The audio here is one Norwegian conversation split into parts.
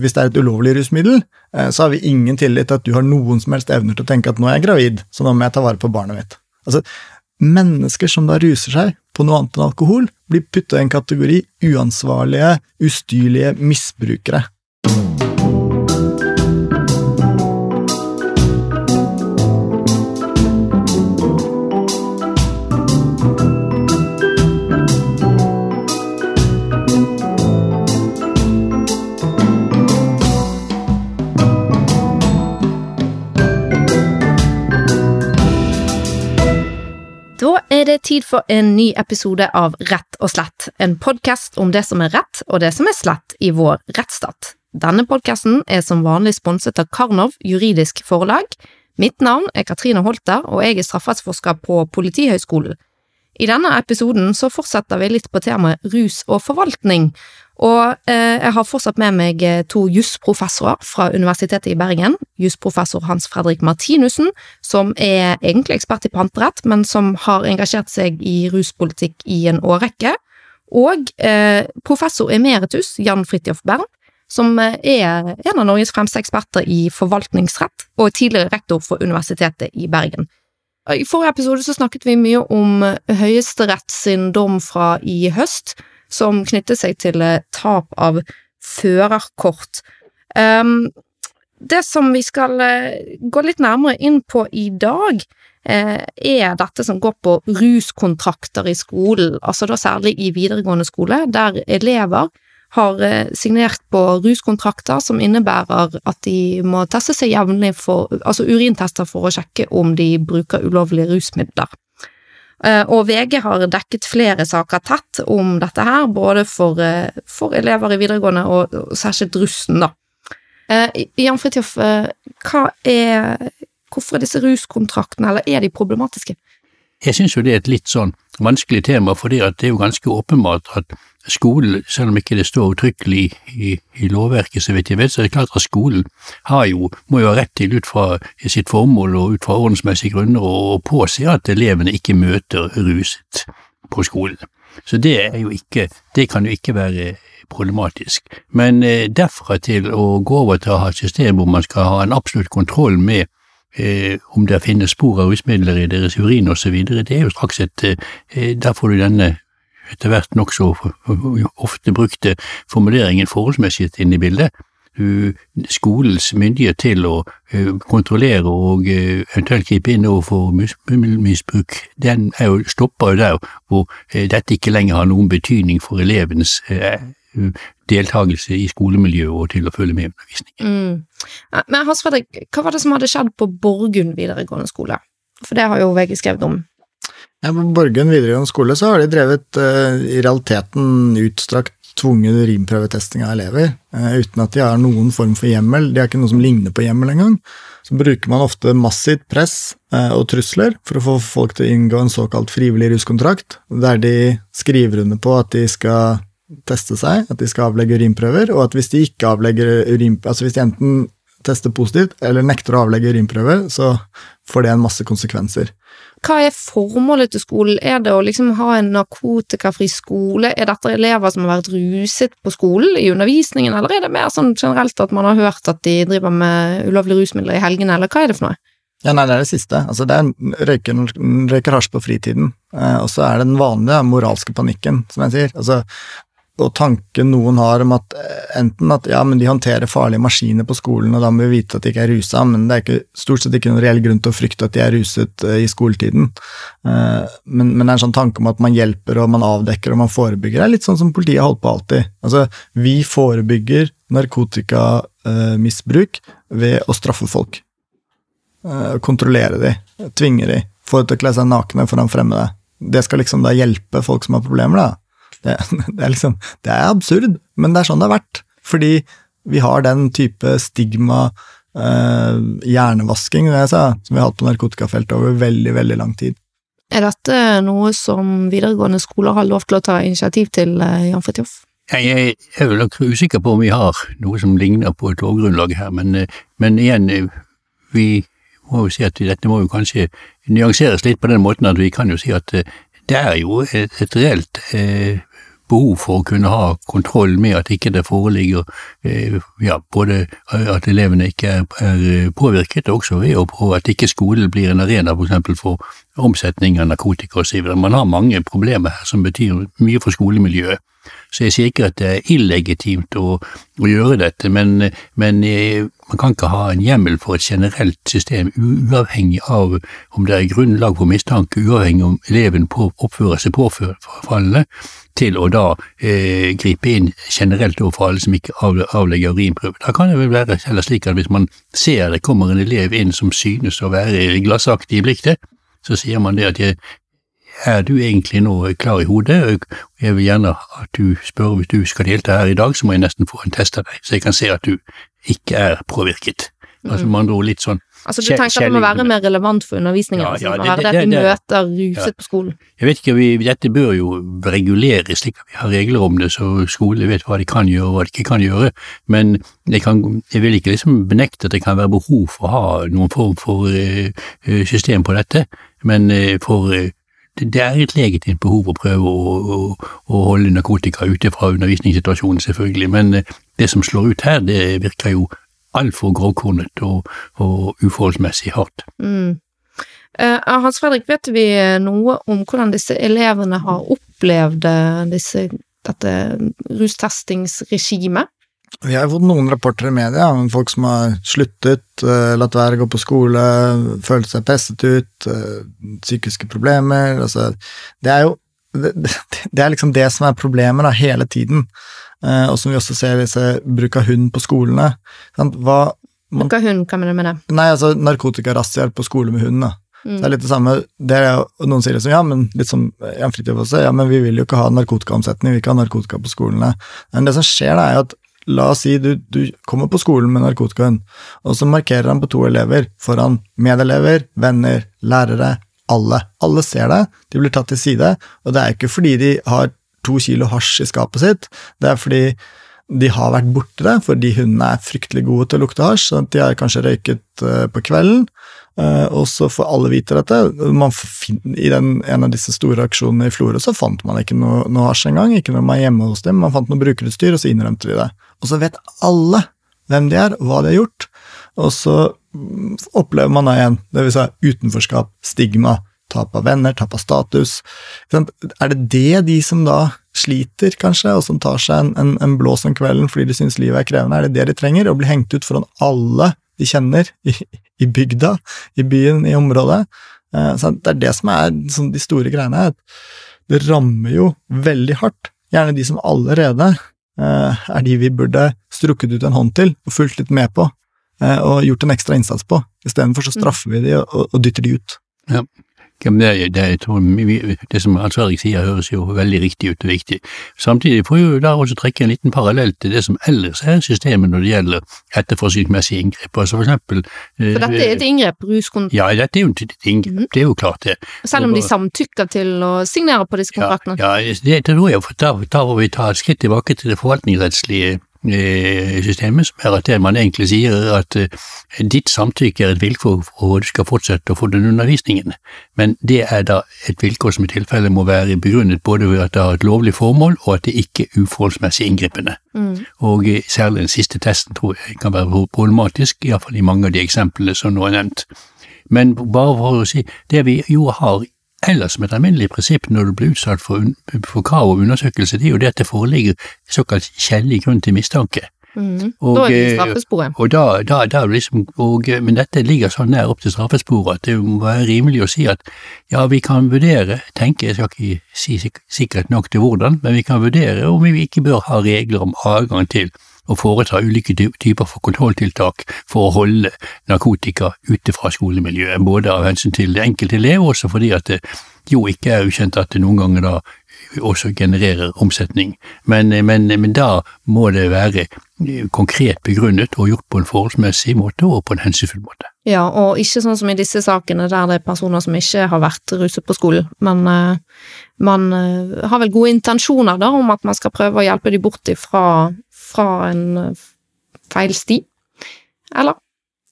Hvis det er et ulovlig rusmiddel, eh, så har vi ingen tillit til at du har noen som helst evner til å tenke at nå er jeg gravid, så nå må jeg ta vare på barnet mitt. Altså, Mennesker som da ruser seg på noe annet enn alkohol, blir putta i en kategori uansvarlige, ustyrlige misbrukere. Det tid for en ny episode av Rett og slett, en podkast om det som er rett og det som er slett i vår rettsstat. Denne podkasten er som vanlig sponset av Karnov juridisk forlag. Mitt navn er Katrine Holter, og jeg er strafferettsforsker på Politihøgskolen. I denne episoden så fortsetter vi litt på temaet rus og forvaltning, og eh, jeg har fortsatt med meg eh, to jusprofessorer fra Universitetet i Bergen. Jusprofessor Hans Fredrik Martinussen, som er egentlig ekspert i panterett, men som har engasjert seg i ruspolitikk i en årrekke. Og eh, professor emeritus Jan Fridtjof Bernt, som eh, er en av Norges fremste eksperter i forvaltningsrett, og tidligere rektor for Universitetet i Bergen. I forrige episode så snakket vi mye om Høyesterett sin dom fra i høst, som knytter seg til eh, tap av førerkort. Um, det som vi skal uh, gå litt nærmere inn på i dag, uh, er dette som går på ruskontrakter i skolen, altså da særlig i videregående skole, der elever har uh, signert på ruskontrakter som innebærer at de må teste seg jevnlig for Altså urintester for å sjekke om de bruker ulovlige rusmidler. Eh, og VG har dekket flere saker tett om dette her, både for, eh, for elever i videregående og, særskilt russen, da. Eh, Jan Fridtjof, Hvorfor er disse ruskontraktene, eller er de problematiske? Jeg syns jo det er et litt sånn vanskelig tema, for det er jo ganske åpenbart at skolen, selv om ikke det står uttrykkelig i, i, lovverket, så vidt jeg vet, så er det klart at skolen jo, må jo ha rett til ut fra sitt formål og ut fra ordensmessige grunner å påse at elevene ikke møter ruset på skolen. Så det er jo ikke, det kan jo ikke være problematisk. Men eh, derfra til å gå over til å ha et system hvor man skal ha en absolutt kontroll med eh, om det finnes spor av rusmidler i deres urin osv., det er jo straks et eh, Der får du denne etter hvert nokså ofte brukte formuleringen forholdsmessighet inn i bildet. Skolens myndighet til å kontrollere og eventuelt gripe inn overfor misbruk, den er jo, stopper jo der hvor dette ikke lenger har noen betydning for elevenes deltakelse i skolemiljøet og til å følge med i undervisningen. Mm. Men Hans Fredrik, hva var det som hadde skjedd på Borgund videregående skole? For det har jo VG skrevet om ja, På Borgen videregående skole så har de drevet uh, i realiteten utstrakt tvungen urinprøvetesting av elever, uh, uten at de har noen form for hjemmel. De har ikke noe som ligner på hjemmel engang. Så bruker man ofte massivt press uh, og trusler for å få folk til å inngå en såkalt frivillig ruskontrakt, der de skriver under på at de skal teste seg, at de skal avlegge urinprøver, og at hvis de ikke avlegger urinprøver, altså hvis de enten tester positivt eller nekter å avlegge urinprøve, så får det en masse konsekvenser. Hva er formålet til skolen? Er det å liksom ha en narkotikafri skole? Er dette elever som har vært ruset på skolen i undervisningen, eller er det mer sånn generelt at man har hørt at de driver med ulovlige rusmidler i helgene, eller hva er det for noe? Ja, nei, det er det siste. Altså, det er røyker, røyker hasj på fritiden, eh, og så er det den vanlige moralske panikken, som jeg sier. Altså, og tanken noen har om at eh, enten at ja, men de håndterer farlige maskiner på skolen, og da må vi vite at de ikke er rusa, men det er ikke, stort sett ikke noen reell grunn til å frykte at de er ruset uh, i skoletiden. Uh, men, men, det er en sånn tanke om at man hjelper og man avdekker og man forebygger, det er litt sånn som politiet har holdt på alltid. Altså, vi forebygger narkotikamisbruk ved å straffe folk. kontrollere de, tvinge de, få dem til å kle seg nakne foran fremmede. Det skal liksom da hjelpe folk som har problemer, da. Det, det, er liksom, det er absurd, men det er sånn det har vært. Fordi vi har den type stigma, eh, hjernevasking, det jeg sa, som vi har hatt på narkotikafeltet over veldig, veldig lang tid. Er dette noe som videregående skoler har lov til å ta initiativ til, eh, Jan Fridtjof? Jeg er vel usikker på om vi har noe som ligner på et lovgrunnlag her, men, eh, men igjen, eh, vi må jo si at dette må jo kanskje nyanseres litt på den måten at vi kan jo si at det er jo et, et reelt eh, behov for å kunne ha kontroll med at ikke det foreligger eh, ja, både at elevene ikke er, er påvirket, og også ved at ikke skolen blir en arena for for omsetning av narkotika osv. Man har mange problemer her som betyr mye for skolemiljøet. Så jeg sier ikke at det er illegitimt å, å gjøre dette, men, men, eh, man kan ikke ha en hjemmel for et generelt system uavhengig av om det er grunnlag for mistanke, uavhengig om eleven på, oppfører seg påfallende, til å da eh, gripe inn generelt overfor alle som ikke avlegger urinprøve. Da kan det vel være heller slik at hvis man ser det kommer en elev inn som synes å være glassaktig i blikket, så sier man det at jeg, er du egentlig nå klar i hodet, jeg vil gjerne at du spør hvis du skal delta her i dag, så må jeg nesten få en test av deg, så jeg kan se at du ikke er påvirket. Altså med andre ord litt sånn Altså du tenker at det må være mer relevant for undervisningen, ja, ja, det, det, det, det, de møter ruset på skolen? Jeg vet ikke, vi, dette bør jo reguleres slik at vi har regler om det, så skolene vet hva de kan gjøre og hva de ikke kan gjøre, men jeg, kan, jeg vil ikke liksom benekte at det kan være behov for å ha noen form for uh, system på dette, men uh, for det er et legitimt behov å prøve å, å, å holde narkotika ute fra undervisningssituasjonen, selvfølgelig, men eh, det som slår ut her, det virker jo altfor grovkornet og, og uforholdsmessig hardt. Mm. Uh, Hans Fredrik, vet vi noe om hvordan disse elevene har opplevd disse, dette rustestingsregimet? Vi har fått noen rapporter i media om folk som har sluttet, uh, latt være å gå på skole, følt seg presset ut, psykiske problemer altså, Det er jo det, det, er liksom det som er problemet da, hele tiden, og som vi også ser disse bruk av hund på skolene. Hva, man, bruk av hund, hva mener du med det? Nei, altså narkotikarazziaer på skole med hund. da. Mm. Det er litt det samme, det er, Noen sier liksom ja, men litt som Jan Fridtjof også, ja, men vi vil jo ikke ha narkotikaomsetning, vi vil ikke ha narkotika på skolene. Men det som skjer, da, er jo at La oss si du, du kommer på skolen med narkotikahund, og så markerer han på to elever foran medelever, venner, lærere, alle. Alle ser det, de blir tatt til side, og det er ikke fordi de har to kilo hasj i skapet sitt, det er fordi de har vært borte det, fordi hundene er fryktelig gode til å lukte hasj, så de har kanskje røyket uh, på kvelden, uh, og så får alle vite dette. I den, en av disse store aksjonene i Florø så fant man ikke noe, noe hasj engang, ikke når man er hjemme hos dem, man fant noe brukerutstyr, og så innrømte de det. Og så vet alle hvem de er, hva de har gjort. Og så mm, opplever man da igjen, det vil si utenforskap, stigma, tap av venner, tap av status. Er det det de som da sliter, kanskje, og som tar seg en, en, en blås om kvelden fordi de syns livet er krevende, er det det de trenger? Å bli hengt ut foran alle de kjenner i, i bygda, i byen, i området? Eh, så det er det som er sånn, de store greiene. Det rammer jo veldig hardt. Gjerne de som allerede Eh, er de vi burde strukket ut en hånd til og fulgt litt med på, eh, og gjort en ekstra innsats på. Istedenfor så mm. straffer vi de og, og dytter de ut. Ja. Det, det, det, som Hans Fredrik sier, høres jo veldig riktig ut og viktig. Samtidig får vi da også trekke en liten parallell til det som ellers er systemet når det gjelder etterforskningsmessige inngrep. Altså for eksempel For dette er et inngrep, ruskont... Ja, dette er jo et inngrep, mm. det er jo klart det. Selv om de samtykker til å signere på disse kontraktene? Ja, ja det tror jeg, for da, da må vi ta et skritt tilbake til det forvaltningsrettslige systemet, som er at det man egentlig sier, er at ditt samtykke er et vilkår for at du skal fortsette å få den undervisningen. Men det er da et vilkår som i tilfelle må være begrunnet både ved at det har et lovlig formål, og at det ikke er uforholdsmessig inngripende. Mm. Og eh, særlig den siste testen tror jeg kan være problematisk, iallfall i mange av de eksemplene som nå er nevnt. Men bare for å si, det vi jo har Ellers som et alminnelig prinsipp når du blir utsatt for, for krav om undersøkelse, det er jo det at det foreligger såkalt kjellig grunn til mistanke. Mm. Og, da er det straffesporet. Og da, da, da liksom, og, men dette ligger så nær opp til straffesporet at det må være rimelig å si at ja, vi kan vurdere, tenke, jeg skal ikke si sikkert nok til hvordan, men vi kan vurdere om vi ikke bør ha regler om adgang til å foreta ulike typer for kontrolltiltak for å holde narkotika ute fra skolemiljøet, både av hensyn til det enkelte elev, og også fordi at det jo ikke er ukjent at det noen ganger da også genererer omsetning. Men, men, men da må det være konkret begrunnet og gjort på en forholdsmessig måte og på en hensynsfull måte. Ja, og ikke sånn som i disse sakene der det er personer som ikke har vært ruset på skolen, men uh, man uh, har vel gode intensjoner da om at man skal prøve å hjelpe de bort ifra fra en uh, feil sti, eller?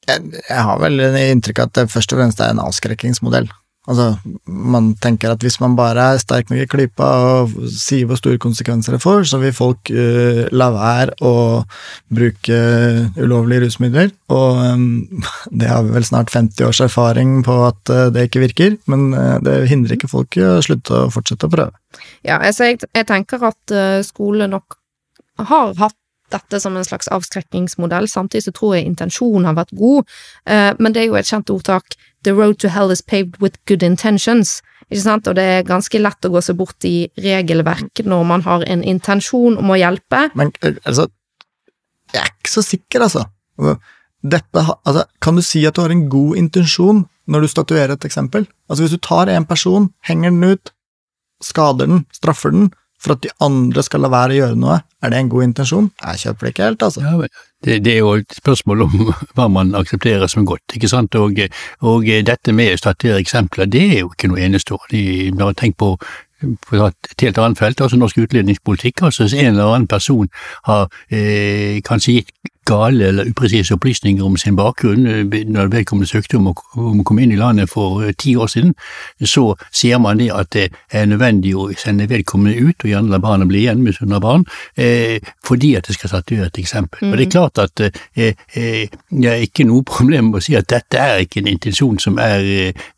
Jeg, jeg har vel inntrykk av at det først og fremst er en avskrekkingsmodell. Altså, man tenker at hvis man bare er sterk nok i klypa og sier hvor store konsekvenser det får, så vil folk uh, la være å bruke ulovlige rusmidler. Og um, det har vi vel snart 50 års erfaring på at uh, det ikke virker, men uh, det hindrer ikke folk i å slutte å fortsette å prøve. Ja, altså jeg, jeg tenker at skole nok har hatt dette som en slags avskrekkingsmodell. Samtidig så tror jeg intensjonen har vært god, men det er jo et kjent ordtak The road to hell is paved with good intentions. Ikke sant? Og det er ganske lett å gå seg bort i regelverk når man har en intensjon om å hjelpe. Men eh, altså, jeg er ikke så sikker, altså. altså. Dette, altså. Kan du si at du har en god intensjon når du statuerer et eksempel? Altså Hvis du tar en person, henger den ut, skader den, straffer den, for at de andre skal la være å gjøre noe, er det en god intensjon? Jeg kjøper det ikke helt, altså. Ja, det, det, er jo et spørsmål om hva man aksepterer som godt, ikke sant, og, og dette med å statuere eksempler, det er jo ikke noe enestående. Bare tenk på på et helt annet felt, altså norsk utlendingspolitikk. altså Hvis en eller annen person har eh, kanskje gitt gale eller upresise opplysninger om sin bakgrunn eh, når vedkommende søkte om å, om å komme inn i landet for uh, ti år siden, så sier man det at det er nødvendig å sende vedkommende ut, og gjerne la barna bli igjen med sunne barn, eh, fordi at det skal statuere et eksempel. Mm. Og det er klart at eh, eh, det er ikke noe problem med å si at dette er ikke en intensjon som er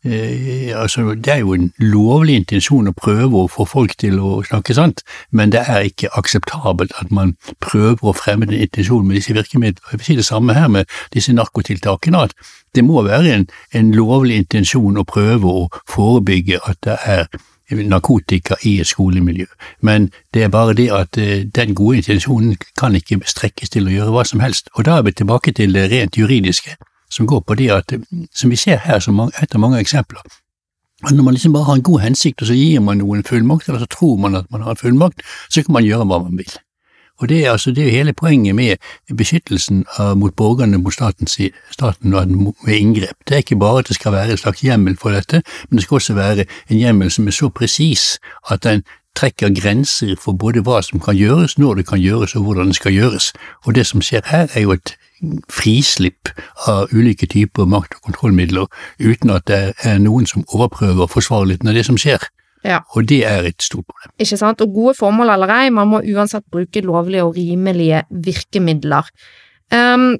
eh, altså Det er jo en lovlig intensjon å prøve å få folk til å snakke sant, men det er ikke akseptabelt at man prøver å fremme den intensjonen med disse virkemidlene virkemiddel. Jeg vil si det samme her med disse narkotiltakene, at det må være en, en lovlig intensjon å prøve å forebygge at det er narkotika i et skolemiljø, men det er bare det at uh, den gode intensjonen kan ikke strekkes til å gjøre hva som helst. Og da er vi tilbake til det rent juridiske, som går på det at, som vi ser her som et av mange eksempler, at når man liksom bare har en god hensikt, og så gir man noen fullmakt, eller så tror man at man har en fullmakt, så kan man gjøre hva man vil. Og det er, altså, det er hele poenget med beskyttelsen av, mot borgerne mot staten, staten med inngrep. Det er ikke bare at det skal være en slags hjemmel for dette, men det skal også være en hjemmel som er så presis at den trekker grenser for både hva som kan gjøres, når det kan gjøres og hvordan det skal gjøres. Og det som skjer her er jo et frislipp av ulike typer makt- og kontrollmidler, uten at det er noen som overprøver forsvarligheten av det som skjer. Ja. Og det er et stort problem. Ikke sant. Og gode formål eller ei, man må uansett bruke lovlige og rimelige virkemidler. Um,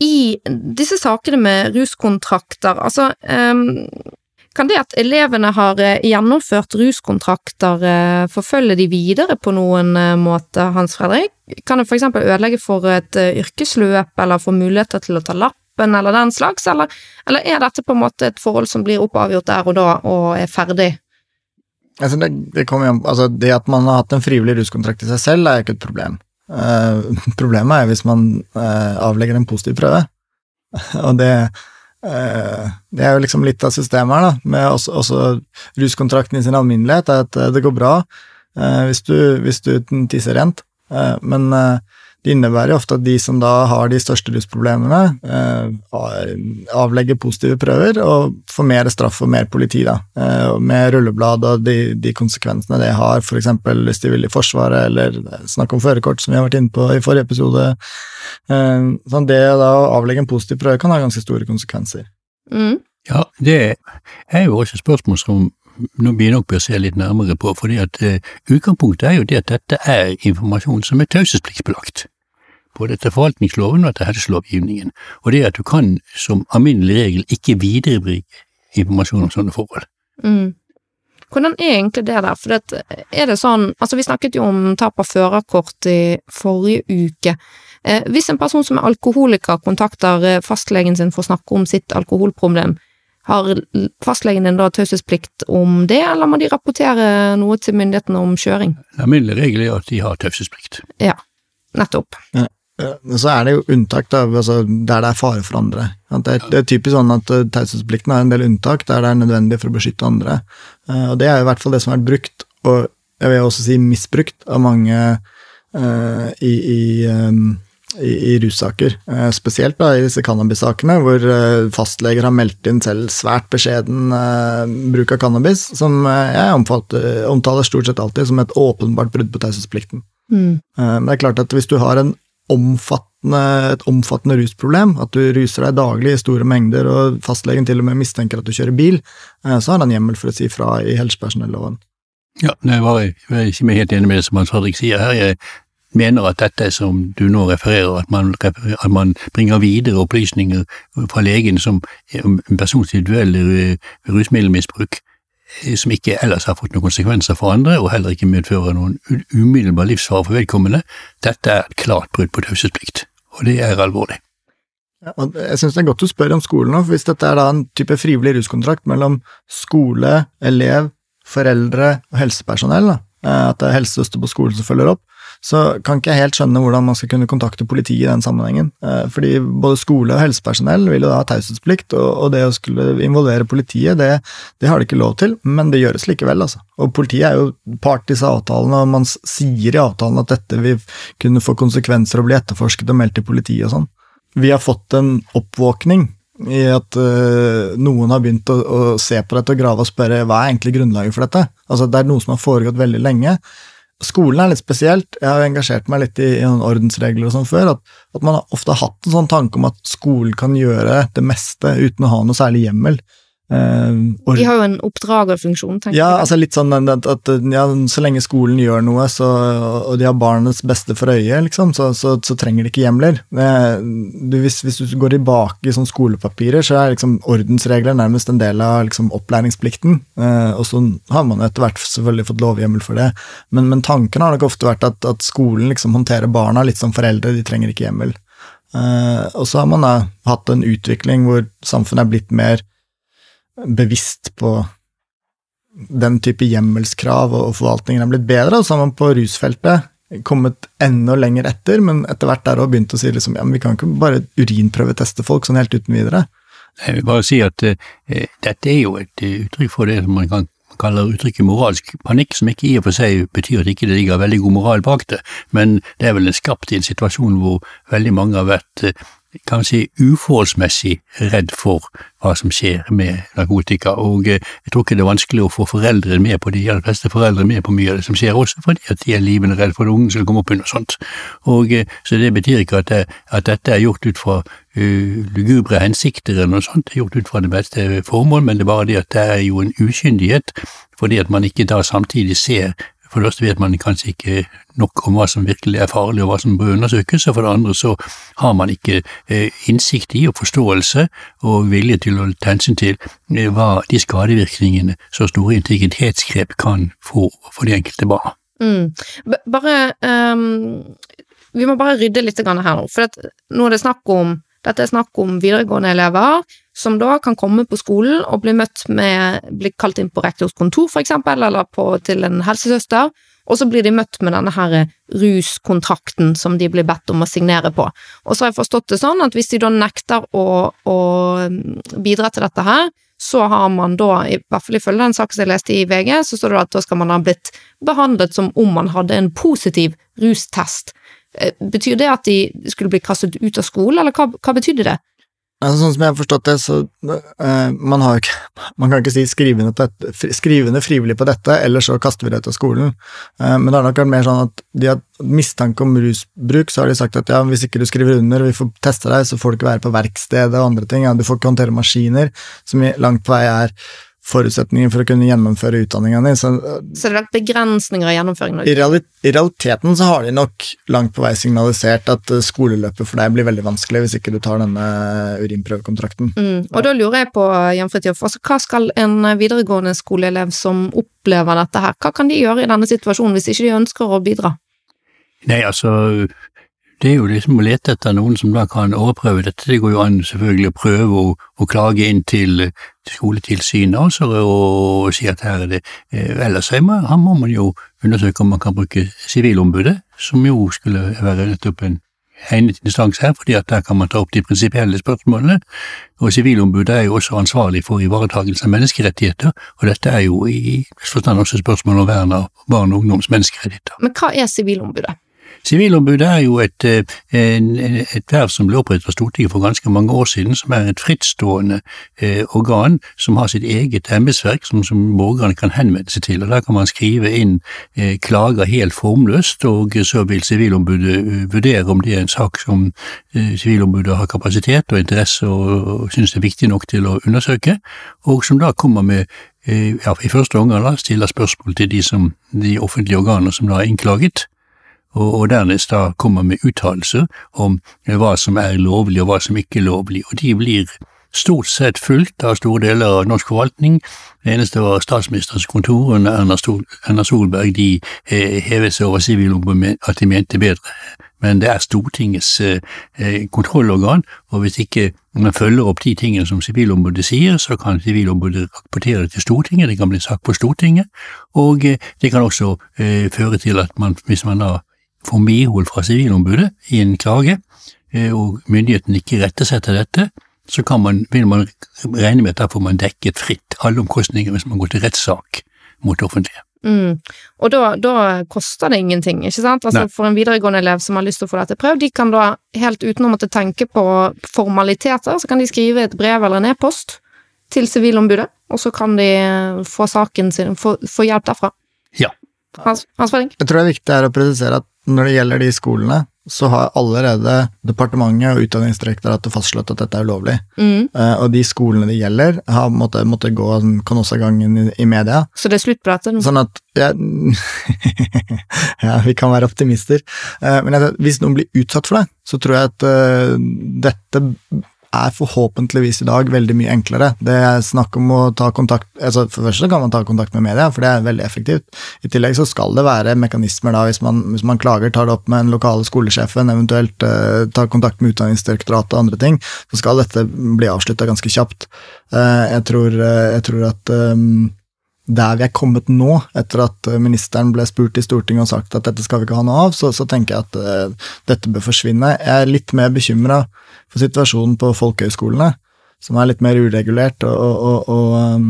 I disse sakene med ruskontrakter, altså um, kan det at elevene har eh, gjennomført ruskontrakter eh, forfølge de videre på noen eh, måte, Hans Fredrik? Kan det for eksempel ødelegge for et yrkesløp, eller få muligheter til å ta lappen, eller den slags, eller, eller er dette på en måte et forhold som blir oppavgjort der og da, og er ferdig? Altså det, det, altså det, at man har hatt en frivillig ruskontrakt i seg selv, er ikke et problem. Uh, problemet er hvis man uh, avlegger en positiv prøve. og det, uh, det er jo liksom litt av systemet her, da, med også, også ruskontrakten i sin alminnelighet, er at det går bra hvis du, hvis du tisser rent. men det innebærer ofte at de som da har de største rusproblemene, eh, avlegger positive prøver og får mer straff og mer politi, da. Eh, med rulleblad og de, de konsekvensene det har, f.eks. hvis de vil i Forsvaret, eller snakk om førerkort, som vi har vært inne på i forrige episode. Eh, sånn det da å avlegge en positiv prøve kan ha ganske store konsekvenser. Mm. Ja, det er jo også et spørsmål som nå begynner nok å se litt nærmere på, fordi at uh, utgangspunktet er jo det at dette er informasjon som er taushetspliktsbelagt både etter forvaltningsloven og etter helselovgivningen, og det er at du kan som alminnelig regel ikke viderebringe informasjon om sånne forhold. Mm. Hvordan er egentlig det der, for det, er det sånn, altså vi snakket jo om tap av førerkort i forrige uke. Eh, hvis en person som er alkoholiker kontakter eh, fastlegen sin for å snakke om sitt alkoholproblem, har fastlegen din da taushetsplikt om det, eller må de rapportere noe til myndighetene om kjøring? Alminnelig regel er at de har taushetsplikt. Ja, nettopp. Ja. Så er det jo unntak da, altså der det er fare for andre. Det er, det er typisk sånn at uh, taushetsplikten har en del unntak der det er nødvendig for å beskytte andre. Uh, og Det er i hvert fall det som har vært brukt, og jeg vil også si misbrukt, av mange uh, i, i, um, i, i russaker. spesielt da, i disse cannabissakene, hvor fastleger har meldt inn selv svært beskjeden bruk av cannabis, som jeg omfatter, omtaler stort sett alltid som et åpenbart brudd på taushetsplikten. Mm. Men det er klart at hvis du har en omfattende, et omfattende rusproblem, at du ruser deg daglig i store mengder, og fastlegen til og med mistenker at du kjører bil, eh, så har han hjemmel for å si fra i helsepersonelloven. Ja, jeg var, jeg er ikke helt enig med det som Hans Fredrik sier her. Jeg mener at dette som du nå refererer, at man, at man bringer videre opplysninger fra legen som om en persons individuelle rusmiddelmisbruk, eh, som ikke ellers har fått noen konsekvenser for andre, og heller ikke medfører noen umiddelbar livsfare for vedkommende, dette er et klart brudd på taushetsplikt, og det er alvorlig. Ja, jeg synes det er godt du spør om skolen nå, for hvis dette er da en type frivillig ruskontrakt mellom skole, elev, foreldre og helsepersonell, da, eh, at det er helsesøster på skolen som følger opp, så kan ikke jeg helt skjønne hvordan man skal kunne kontakte politiet i den sammenhengen. Eh, fordi både skole og helsepersonell vil jo da ha taushetsplikt, og det å skulle involvere politiet, det, det, har de ikke lov til, men det gjøres likevel, altså. Og politiet er jo part i disse avtalene, og man sier i avtalen at dette vil kunne få konsekvenser og bli etterforsket og meldt til politiet og sånn. Vi har fått en oppvåkning i at uh, noen har begynt å, å, se på dette og grave og spørre hva er egentlig grunnlaget for dette. Altså Det er noe som har foregått veldig lenge. Skolen er litt spesielt. Jeg har engasjert meg litt i, i ordensregler og sånn før. At, at, man har ofte hatt en sånn tanke om at skolen kan gjøre det meste uten å ha noe særlig hjemmel. Uh, de har jo en oppdragerfunksjon, tenker ja, jeg. Altså litt sånn at, at ja, så lenge skolen gjør noe, så, og de har barnets beste for øye, liksom, så, så, så trenger de ikke hjemler. Du, hvis, hvis, du går tilbake i sånn skolepapirer, så er liksom ordensregler nærmest en del av liksom, opplæringsplikten. Uh, og så har man etter hvert selvfølgelig fått lovhjemmel for det. Men, men, tanken har nok ofte vært at, at skolen liksom håndterer barna litt som foreldre, de trenger ikke hjemmel. Uh, og så har man da hatt en utvikling hvor samfunnet er blitt mer bevisst på den type hjemmelskrav, og forvaltningen er blitt bedre. Og så har man på rusfeltet kommet enda lenger etter, men etter hvert der òg begynt å si liksom, ja, men vi kan ikke bare urinprøveteste folk sånn helt uten videre. Jeg vil bare si at uh, dette er jo et uh, uttrykk for det som man kan kaller uttrykket moralsk panikk, som ikke i og for seg betyr at ikke det ligger veldig god moral bak det, men det er vel skapt i en situasjon hvor veldig mange har vært uh, kan si, uforholdsmessig redd for hva som skjer med narkotika, og eh, jeg tror ikke det er vanskelig å få foreldre med på de aller fleste foreldre med på mye av det som skjer, også fordi at de er livende redd for at ungen skal komme opp under sånt. Og, eh, så det betyr ikke at, det, at dette er gjort ut fra uh, lugubre hensikter eller noe sånt, det er gjort ut fra det beste formål, men det er bare det at det er jo en ukyndighet, fordi at man ikke da samtidig ser for det første vet man kanskje ikke nok om hva som virkelig er farlig og hva som bør undersøkes, og for det andre så har man ikke eh, innsikt i og forståelse og vilje til å ta hensyn til eh, hva de skadevirkningene så store integritetsgrep kan få for de enkelte barna. Mm. Bare um, Vi må bare rydde litt her nå, for nå er det snakk om dette er snakk om videregående elever som da kan komme på skolen og bli møtt med Bli kalt inn på rektors kontor, for eksempel, eller på, til en helsesøster, og så blir de møtt med denne her ruskontrakten som de blir bedt om å signere på. Og så har jeg forstått det sånn at hvis de da nekter å, å mm, bidra til dette her, så har man da, i hvert fall ifølge den saken jeg leste i VG, så står det at da skal man ha blitt behandlet som om man hadde en positiv rustest. Eh, betyr det at de skulle bli kastet ut av skolen, eller hva, hva betydde det? Altså, sånn som jeg har forstått det, så uh, man ikke Man kan ikke si skrivende, skrivende frivillig på dette, eller så kaster vi det ut av skolen. Uh, men det har nok vært mer sånn at de har mistanke om rusbruk, så har de sagt at ja, hvis ikke du skriver under vi får teste deg, så får du ikke være på verkstedet og andre ting. Ja, du får ikke håndtere maskiner, som langt på vei er forutsetninger for å kunne gjennomføre utdanninga di. Så, så det er begrensninger i gjennomføringen? I, reali I, realiteten så har de nok langt på vei signalisert at uh, skoleløpet for deg blir veldig vanskelig hvis ikke du tar denne urinprøvekontrakten. Mm. Og da lurer jeg på, Jan Fridtjof, altså, hva skal en videregående skoleelev som opplever dette her, hva kan de gjøre i denne situasjonen hvis ikke de ønsker å bidra? Nei, altså det er jo liksom å lete etter noen som da kan overprøve dette. Det går jo an selvfølgelig å prøve å, å klage inn til, til skoletilsynet altså, og, og, si at her er det eh, Ellers her må, må man jo undersøke om man kan bruke Sivilombudet, som jo skulle være nettopp en egnet instans her, fordi at der kan man ta opp de prinsipielle spørsmålene. Og Sivilombudet er jo også ansvarlig for ivaretakelse av menneskerettigheter, og dette er jo i forstand også spørsmål om vern av barn og ungdoms menneskerettigheter. Men hva er Sivilombudet? Sivilombudet er jo et, eh, et verv som ble opprettet av Stortinget for ganske mange år siden, som er et frittstående eh, organ som har sitt eget embetsverk som, som borgerne kan henvende seg til. og Der kan man skrive inn eh, klager helt formløst, og så vil Sivilombudet vurdere om det er en sak som Sivilombudet har kapasitet og interesse og, synes det er viktig nok til å undersøke, og som da kommer med ja, i første omgang stiller spørsmål til de, som, de offentlige organer som da har innklaget, og, og dernest da kommer med uttalelser om hva som er lovlig og hva som ikke er lovlig, og de blir stort sett fulgt av store deler av norsk forvaltning. Det eneste var statsministerens kontor under Erna, Solberg, de eh, hevet seg over sivilombudet at de mente bedre. Men det er Stortingets eh, eh, kontrollorgan, og hvis ikke man følger opp de tingene som Sivilombudet sier, så kan Sivilombudet rapportere til Stortinget, det kan bli sak på Stortinget, og det kan også føre til at man, hvis man da får medhold fra Sivilombudet i en klage, eh, og myndigheten ikke retter seg etter dette, så man, vil man regne med at da får man dekket fritt alle omkostninger hvis man går til rettssak mot det offentlige. Mm. Og da, da, koster det ingenting, ikke sant? Altså Nei. For en videregående elev som har lyst til å få dette prøvd, de kan da helt uten å måtte tenke på formaliteter, så kan de skrive et brev eller en e-post til Sivilombudet, og så kan de få saken sin, få, få hjelp derfra. Ja. Hans, Hans Jeg tror det er viktig her å presisere at når det gjelder de skolene, så har allerede departementet og Utdanningsdirektoratet fastslått at dette er ulovlig. Mm. Uh, og de skolene det gjelder, har måttet, måtte gå Kanossagangen i, i media. Så det er slutt nå? Sånn at ja, ja, vi kan være optimister. Uh, men jeg, hvis noen blir utsatt for det, så tror jeg at uh, dette er forhåpentligvis i dag veldig mye enklere. Det er snakk om å ta kontakt altså For det første kan man ta kontakt med media, for det er veldig effektivt. I tillegg så skal det være mekanismer da, hvis man, hvis man klager, tar det opp med den lokale skolesjefen, eventuelt uh, tar kontakt med Utdanningsdirektoratet og andre ting, så skal dette bli avslutta ganske kjapt. Uh, jeg, tror, uh, jeg, tror, at um, der vi er kommet nå, etter at ministeren ble spurt i Stortinget og sagt at dette skal vi ikke ha noe av, så, så tenker jeg at dette bør forsvinne. Jeg er litt mer bekymra for situasjonen på folkehøyskolene, som er litt mer uregulert. og, og, og um,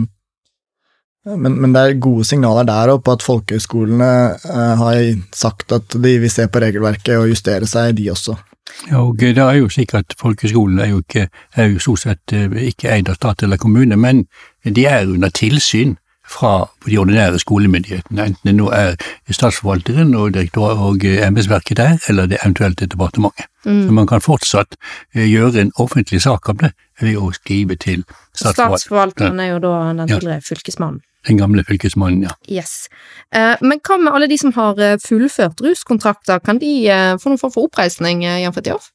men, men, det er gode signaler der òg på at folkehøyskolene uh, har sagt at de vil se på regelverket og justere seg, de også. Ja, og det er jo slik at Folkehøyskolene er jo ikke, er jo stort sett eh, ikke eid av stat eller kommune, men de er under tilsyn fra de ordinære skolemyndighetene, enten det nå er statsforvalteren og, og embetsverket der, eller det eventuelt er departementet. Mm. Så man kan fortsatt eh, gjøre en offentlig sak om det ved å skrive til statsforvalteren. Statsforvalteren er jo da den tidligere ja. fylkesmannen. Den gamle fylkesmannen, ja. Yes. Eh, men hva med alle de som har eh, fullført ruskontrakter, kan de få noen form for oppreisning, Jan Fridtjof? år?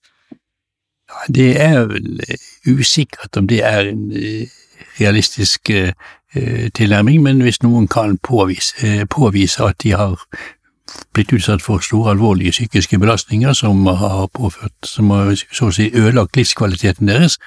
det er vel usikkert om det er en realistisk Eh, tilnærming, men hvis noen kan påvise, eh, påvise, at de har blitt utsatt for store, alvorlige psykiske belastninger som har påført, som har så å si ødelagt livskvaliteten deres,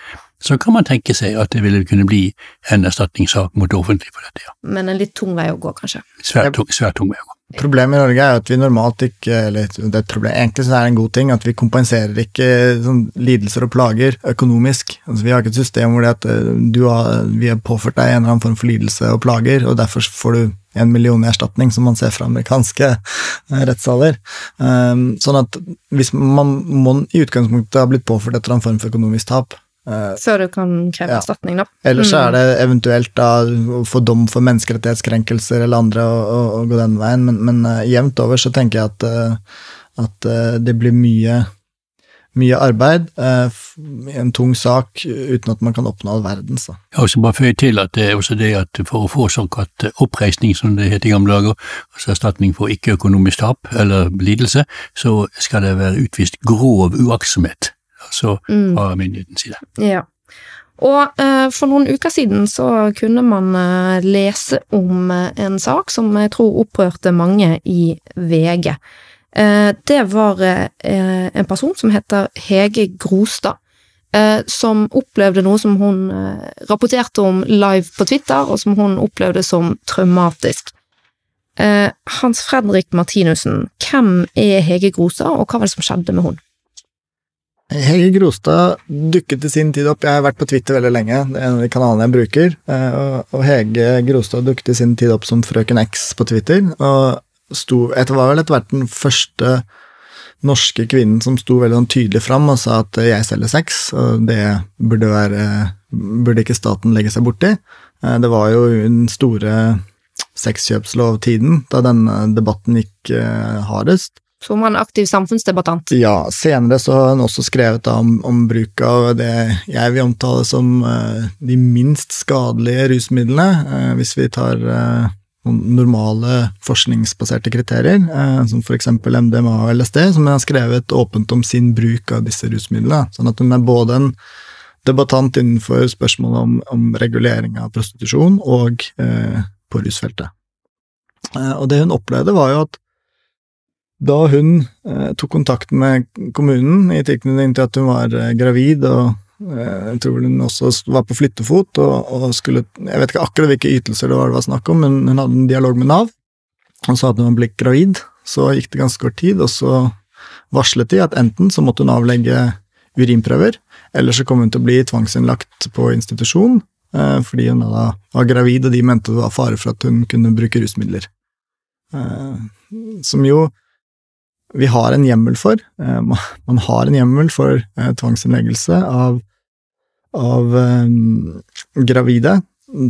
så kan man tenke seg at det ville kunne bli en erstatningssak mot det offentlige for dette, ja. Men en litt tung vei å gå, kanskje? Svært tung, svært tung vei å gå. Problemet i Norge er at vi normalt ikke eller det er et problem, Egentlig så er det en god ting at vi kompenserer ikke sånn, lidelser og plager økonomisk. Altså, vi har ikke et system hvor det at eh, har, vi har påført deg en eller annen form for lidelse og plager, og derfor får du en million i erstatning, som man ser fra amerikanske eh, rettssaler. Um, sånn at hvis man må i utgangspunktet ha blitt påført et eller annet form for økonomisk tap, Før du kan kreve ja. erstatning, da. Ellers mm. er det eventuelt da å få dom for menneskerettighetskrenkelser eller andre og, gå den veien, men, men uh, jevnt over så tenker jeg at, uh, at uh, det blir mye, mye arbeid, en tung sak, uten at man kan oppnå all verdens. Da. Jeg også bare føye til at det er også det at for å få såkalt oppreisning, som det het i gamle dager, altså erstatning for ikke-økonomisk tap eller lidelse, så skal det være utvist grov uaktsomhet altså fra mm. myndighetens side. Ja. Og eh, for noen uker siden så kunne man eh, lese om eh, en sak som jeg tror opprørte mange i VG. Eh, det var eh, en person som heter Hege Grostad. Eh, som opplevde noe som hun rapporterte om live på Twitter, og som hun opplevde som traumatisk. Hans Fredrik Martinussen, hvem er Hege Grostad, og hva var det som skjedde med hun? Hege Grostad dukket i sin tid opp Jeg har vært på Twitter veldig lenge, det er en av de kanalene jeg bruker. Eh, og Hege Grostad dukket i sin tid opp som Frøken X på Twitter, og sto etter var vel etter hvert den første norske kvinnen som sto veldig sånn tydelig fram og sa at jeg selger sex, og det burde, være, burde ikke staten legge seg borti. Eh, det var jo den store sexkjøpslovtiden da denne debatten gikk eh, hardest. Var en aktiv samfunnsdebattant. Ja, senere så har hun også skrevet om, om bruk av det jeg vil omtale som uh, de minst skadelige rusmidlene, uh, hvis vi tar uh, normale forskningsbaserte kriterier, som eksempel MDMA og LSD, som hun har skrevet åpent om sin bruk av disse rusmidlene. Sånn at hun er både en debattant innenfor spørsmålet om, om regulering av prostitusjon og på rusfeltet. og det hun opplevde, var jo at da hun eh, tok kontakt med kommunen i tilknytning til at hun var eh, gravid, og eh, jeg tror hun også var på flyttefot og, og, skulle Jeg vet ikke akkurat hvilke ytelser det var det var snakk om, men hun hadde en dialog med Nav og sa at hun var blitt gravid. Så gikk det ganske kort tid, og så varslet de at enten så måtte hun avlegge urinprøver, eller så kom hun til å bli tvangsinnlagt på institusjon eh, fordi hun da var gravid, og de mente det var fare for at hun kunne bruke rusmidler. Eh, som jo vi har en hjemmel for. Eh, man har en hjemmel for eh, tvangsinnleggelse av, av um, gravide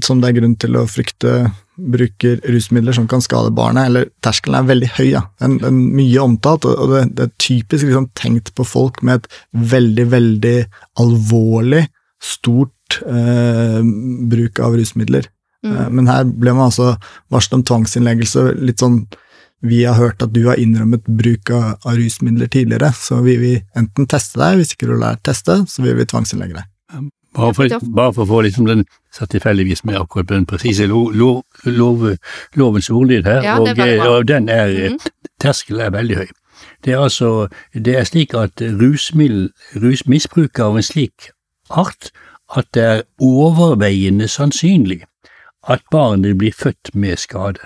som det er grunn til å frykte bruker rusmidler som kan skade barnet, eller terskelen er veldig høy. Ja. Den, den mye omtalt, og det, det er typisk liksom, tenkt på folk med et veldig, veldig alvorlig, stort eh, bruk av rusmidler. Mm. Men her ble man altså varslet om tvangsinnleggelse litt sånn vi har hørt at du har innrømmet bruk av, av rusmidler tidligere, så vi vil enten teste deg, hvis ikke du lærer teste, så vil vi tvangsinnlegge deg. Bare for, bare for, å få liksom den satt tilfeldigvis med akkurat den presise lo, lo, lov, lovens ordlyd her, ja, og, og, den er mm -hmm. Terskelen er veldig høy. Det er altså det er slik at rusmiddel, rusmisbruk av en slik art at det er overveiende sannsynlig at barnet blir født med skade.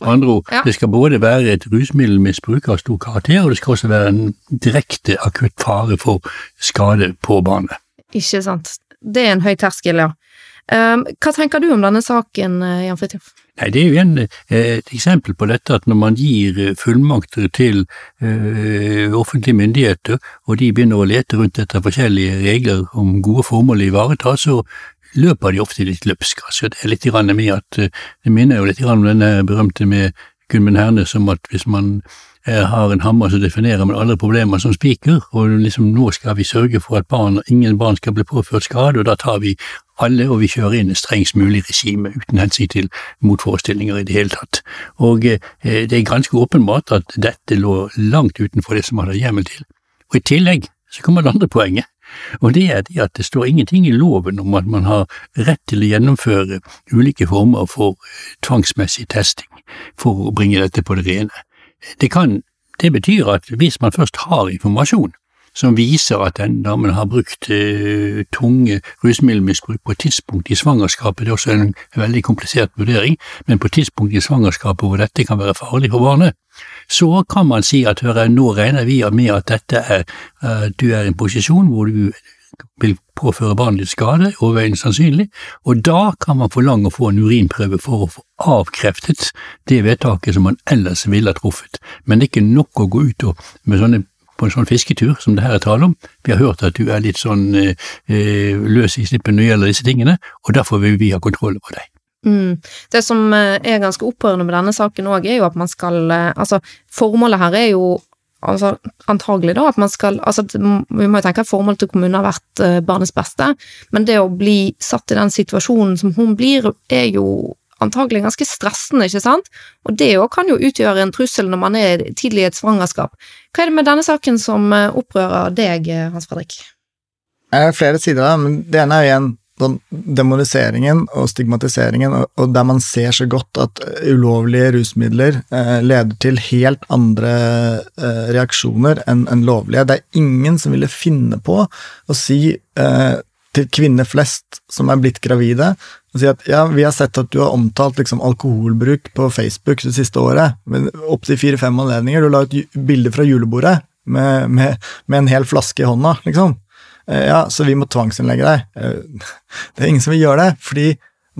Andre ord, ja. det skal både være et rusmiddelmisbruk av stor karakter, og det skal også være en direkte akutt fare for skade på barnet. Ikke sant. Det er en høy terskel, ja. Um, hva tenker du om denne saken, eh, Jan Fridtjof? Nei, Det er jo en, eh, et eksempel på dette at når man gir eh, fullmakter til ø, offentlige myndigheter, og de begynner å lete rundt etter forskjellige regler om gode formål å ivareta, så løper de ofte litt løpsk. Altså, det er litt med at eh, Det minner jo litt om denne berømte med Gunmund Hernes om at hvis man eh, har en hammer, så definerer man alle problemer som spiker, og liksom nå skal vi sørge for at barn, ingen barn skal bli påført skade, og da tar vi alle og vi kjører inn et strengst mulig regime uten hensyn til motforestillinger i det hele tatt. Og eh, det er ganske åpenbart at dette lå langt utenfor det som man hadde hjemmel til. Og i tillegg så kommer det andre poenget. Og det er det at det står ingenting i loven om at man har rett til å gjennomføre ulike former for eh, tvangsmessig testing for å bringe dette på det rene. Det, kan, det betyr at hvis man først har informasjon som viser at den damen har brukt uh, tunge rusmiddelmisbruk på et tidspunkt i svangerskapet, det er også en veldig komplisert vurdering, men på et tidspunkt i svangerskapet hvor dette kan være farlig for barnet, så kan man si at hør, nå regner vi med at dette er, uh, du er i en posisjon hvor du vil påføre barnet ditt skade, overveiende sannsynlig, og da kan man forlange å få en urinprøve for å få avkreftet det vedtaket som man ellers ville ha truffet. Men det er ikke nok å gå ut og sånne på en sånn fisketur som det her er tale om. Vi har hørt at du er litt sånn eh, eh løs i slippen når det gjelder disse tingene, og derfor vil vi ha kontroll over deg. Mm. Det som eh, er ganske opprørende med denne saken òg, er jo at man skal eh, Altså, formålet her er jo altså, antagelig da at man skal altså, Vi må jo tenke at formålet til kommunen har vært uh, barnets beste, men det å bli satt i den situasjonen som hun blir, er jo antagelig ganske stressende, ikke sant? Og det òg kan jo utgjøre en trussel når man er tidlig i et svangerskap. Hva er det med denne saken som opprører deg, Hans Fredrik? Det er flere sider av det, men det ene er igjen sånn demoniseringen og stigmatiseringen, og, der man ser så godt at ulovlige rusmidler eh, leder til helt andre eh, reaksjoner enn en lovlige. Det er ingen som ville finne på å si eh, til kvinner flest som er blitt gravide, og si at ja, vi har sett at du har omtalt liksom, alkoholbruk på Facebook det siste året, opptil fire-fem anledninger. Du la ut bilde fra julebordet med, med, med en hel flaske i hånda, liksom. Eh, ja, så vi må tvangsinnlegge deg. Eh, det er ingen som vil gjøre det, fordi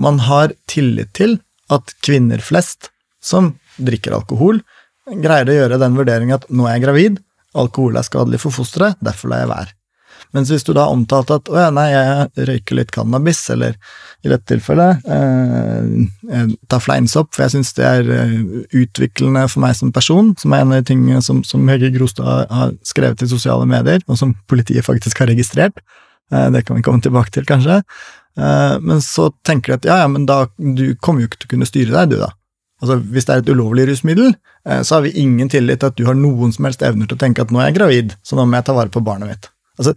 man har tillit til at kvinner flest som drikker alkohol, greier å gjøre den vurderingen at nå er jeg gravid, alkohol er skadelig for fosteret, derfor lar jeg være. Mens hvis du da omtalte at å ja, nei, jeg røyker litt cannabis, eller i dette tilfellet eh, jeg tar fleinsopp, for jeg syns det er eh, utviklende for meg som person, som er en av de tingene som, som Hege Grostad har skrevet i sosiale medier, og som politiet faktisk har registrert. Eh, det kan vi komme tilbake til, kanskje. Eh, men så tenker de at ja, ja, men da, du kommer jo ikke til å kunne styre deg, du da. Altså, Hvis det er et ulovlig rusmiddel, eh, så har vi ingen tillit til at du har noen som helst evner til å tenke at nå er jeg gravid, så nå må jeg ta vare på barnet mitt. Altså,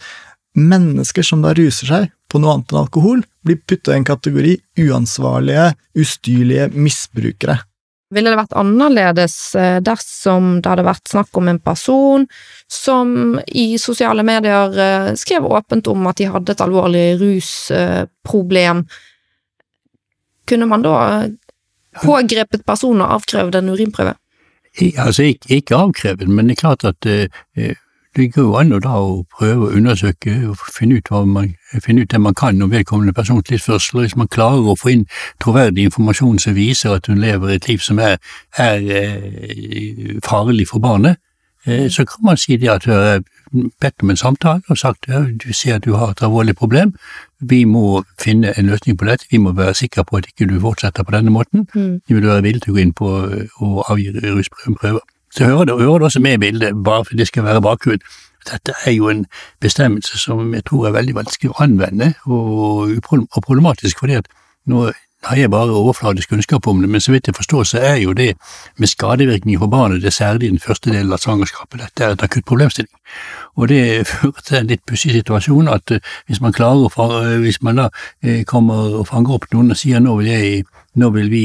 Mennesker som da ruser seg på noe annet enn alkohol, blir putta i en kategori uansvarlige, ustyrlige misbrukere. Ville det vært annerledes eh, dersom det hadde vært snakk om en person som i sosiale medier eh, skrev åpent om at de hadde et alvorlig rusproblem? Kunne man da pågrepet personen og avkrevd en urinprøve? Altså, ikke, ikke avkrevet, men det er klart at eh, det går jo an å da å prøve å undersøke og finne ut, man, finne ut det man kan om vedkommende persons livsførsel. Hvis man klarer å få inn troverdig informasjon som viser at hun lever et liv som er, er eh, farlig for barnet, eh, så kan man si det at hun har bedt om en samtale og sagt at du ser at du har et alvorlig problem, vi må finne en løsning på dette, vi må være sikre på at ikke du fortsetter på denne måten. Mm. Vi vil være villige til å gå inn på og avgi rusprøver. Så hører det, hører det også med i bildet, bare for det skal være bakgrunn. Dette er jo en bestemmelse som jeg tror er veldig vanskelig å anvende, og, og problematisk, fordi at nå har jeg bare overfladisk kunnskap om det, men så vidt jeg forstår, så er jo det med skadevirkninger for barnet, det er særlig den første delen av svangerskapet, dette er et akutt problemstilling. Og det fører til en litt pussig situasjon at uh, hvis man klarer å uh, hvis man da uh, kommer og fanger opp noen og sier nå vil, jeg, nå vil vi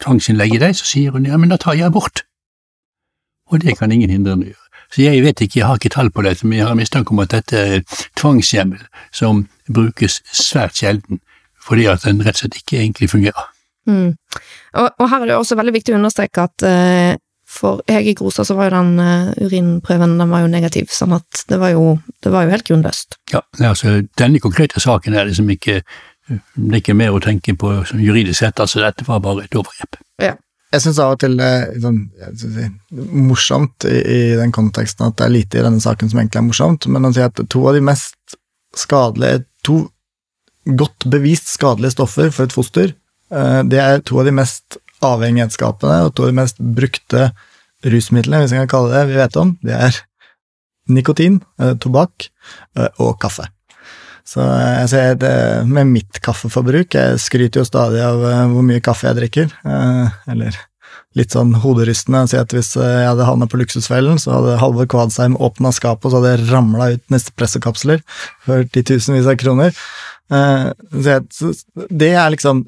tvangsinnlegge deg, så sier hun ja, men da tar jeg abort og det kan ingen hindre henne å gjøre. Så jeg vet ikke, jeg har ikke tall på dette, men jeg har mistanke om at dette er tvangshjemmel som brukes svært sjelden, fordi at den rett og slett ikke egentlig fungerer. Mm. Og, og, her er det også veldig viktig å understreke at uh, for Hege Grosa så var jo den uh, urinprøven den var jo negativ, sånn at det var jo, det var jo helt grunnløst. Ja, altså denne konkrete saken er liksom ikke det er ikke mer å tenke på juridisk sett, altså dette var bare et overgrep. Jeg syns av og til er sånn, si, morsomt i, i, den konteksten at det er lite i denne saken som egentlig er morsomt, men å si at to av de mest skadelige To godt bevist skadelige stoffer for et foster, eh, det er to av de mest avhengighetsskapende og to av de mest brukte rusmidlene, hvis jeg kan kalle det vi vet om. Det er nikotin, eh, tobakk eh, og kaffe. Så jeg ser det med mitt kaffeforbruk Jeg skryter jo stadig av eh, hvor mye kaffe jeg drikker. Eh, eller litt sånn hoderystende å si at hvis eh, jeg hadde havna på Luksusfellen, så hadde Halvor Kvadsheim åpna skapet, og så hadde jeg ramla ut Nespresso-kapsler for titusenvis av kroner. Så det er liksom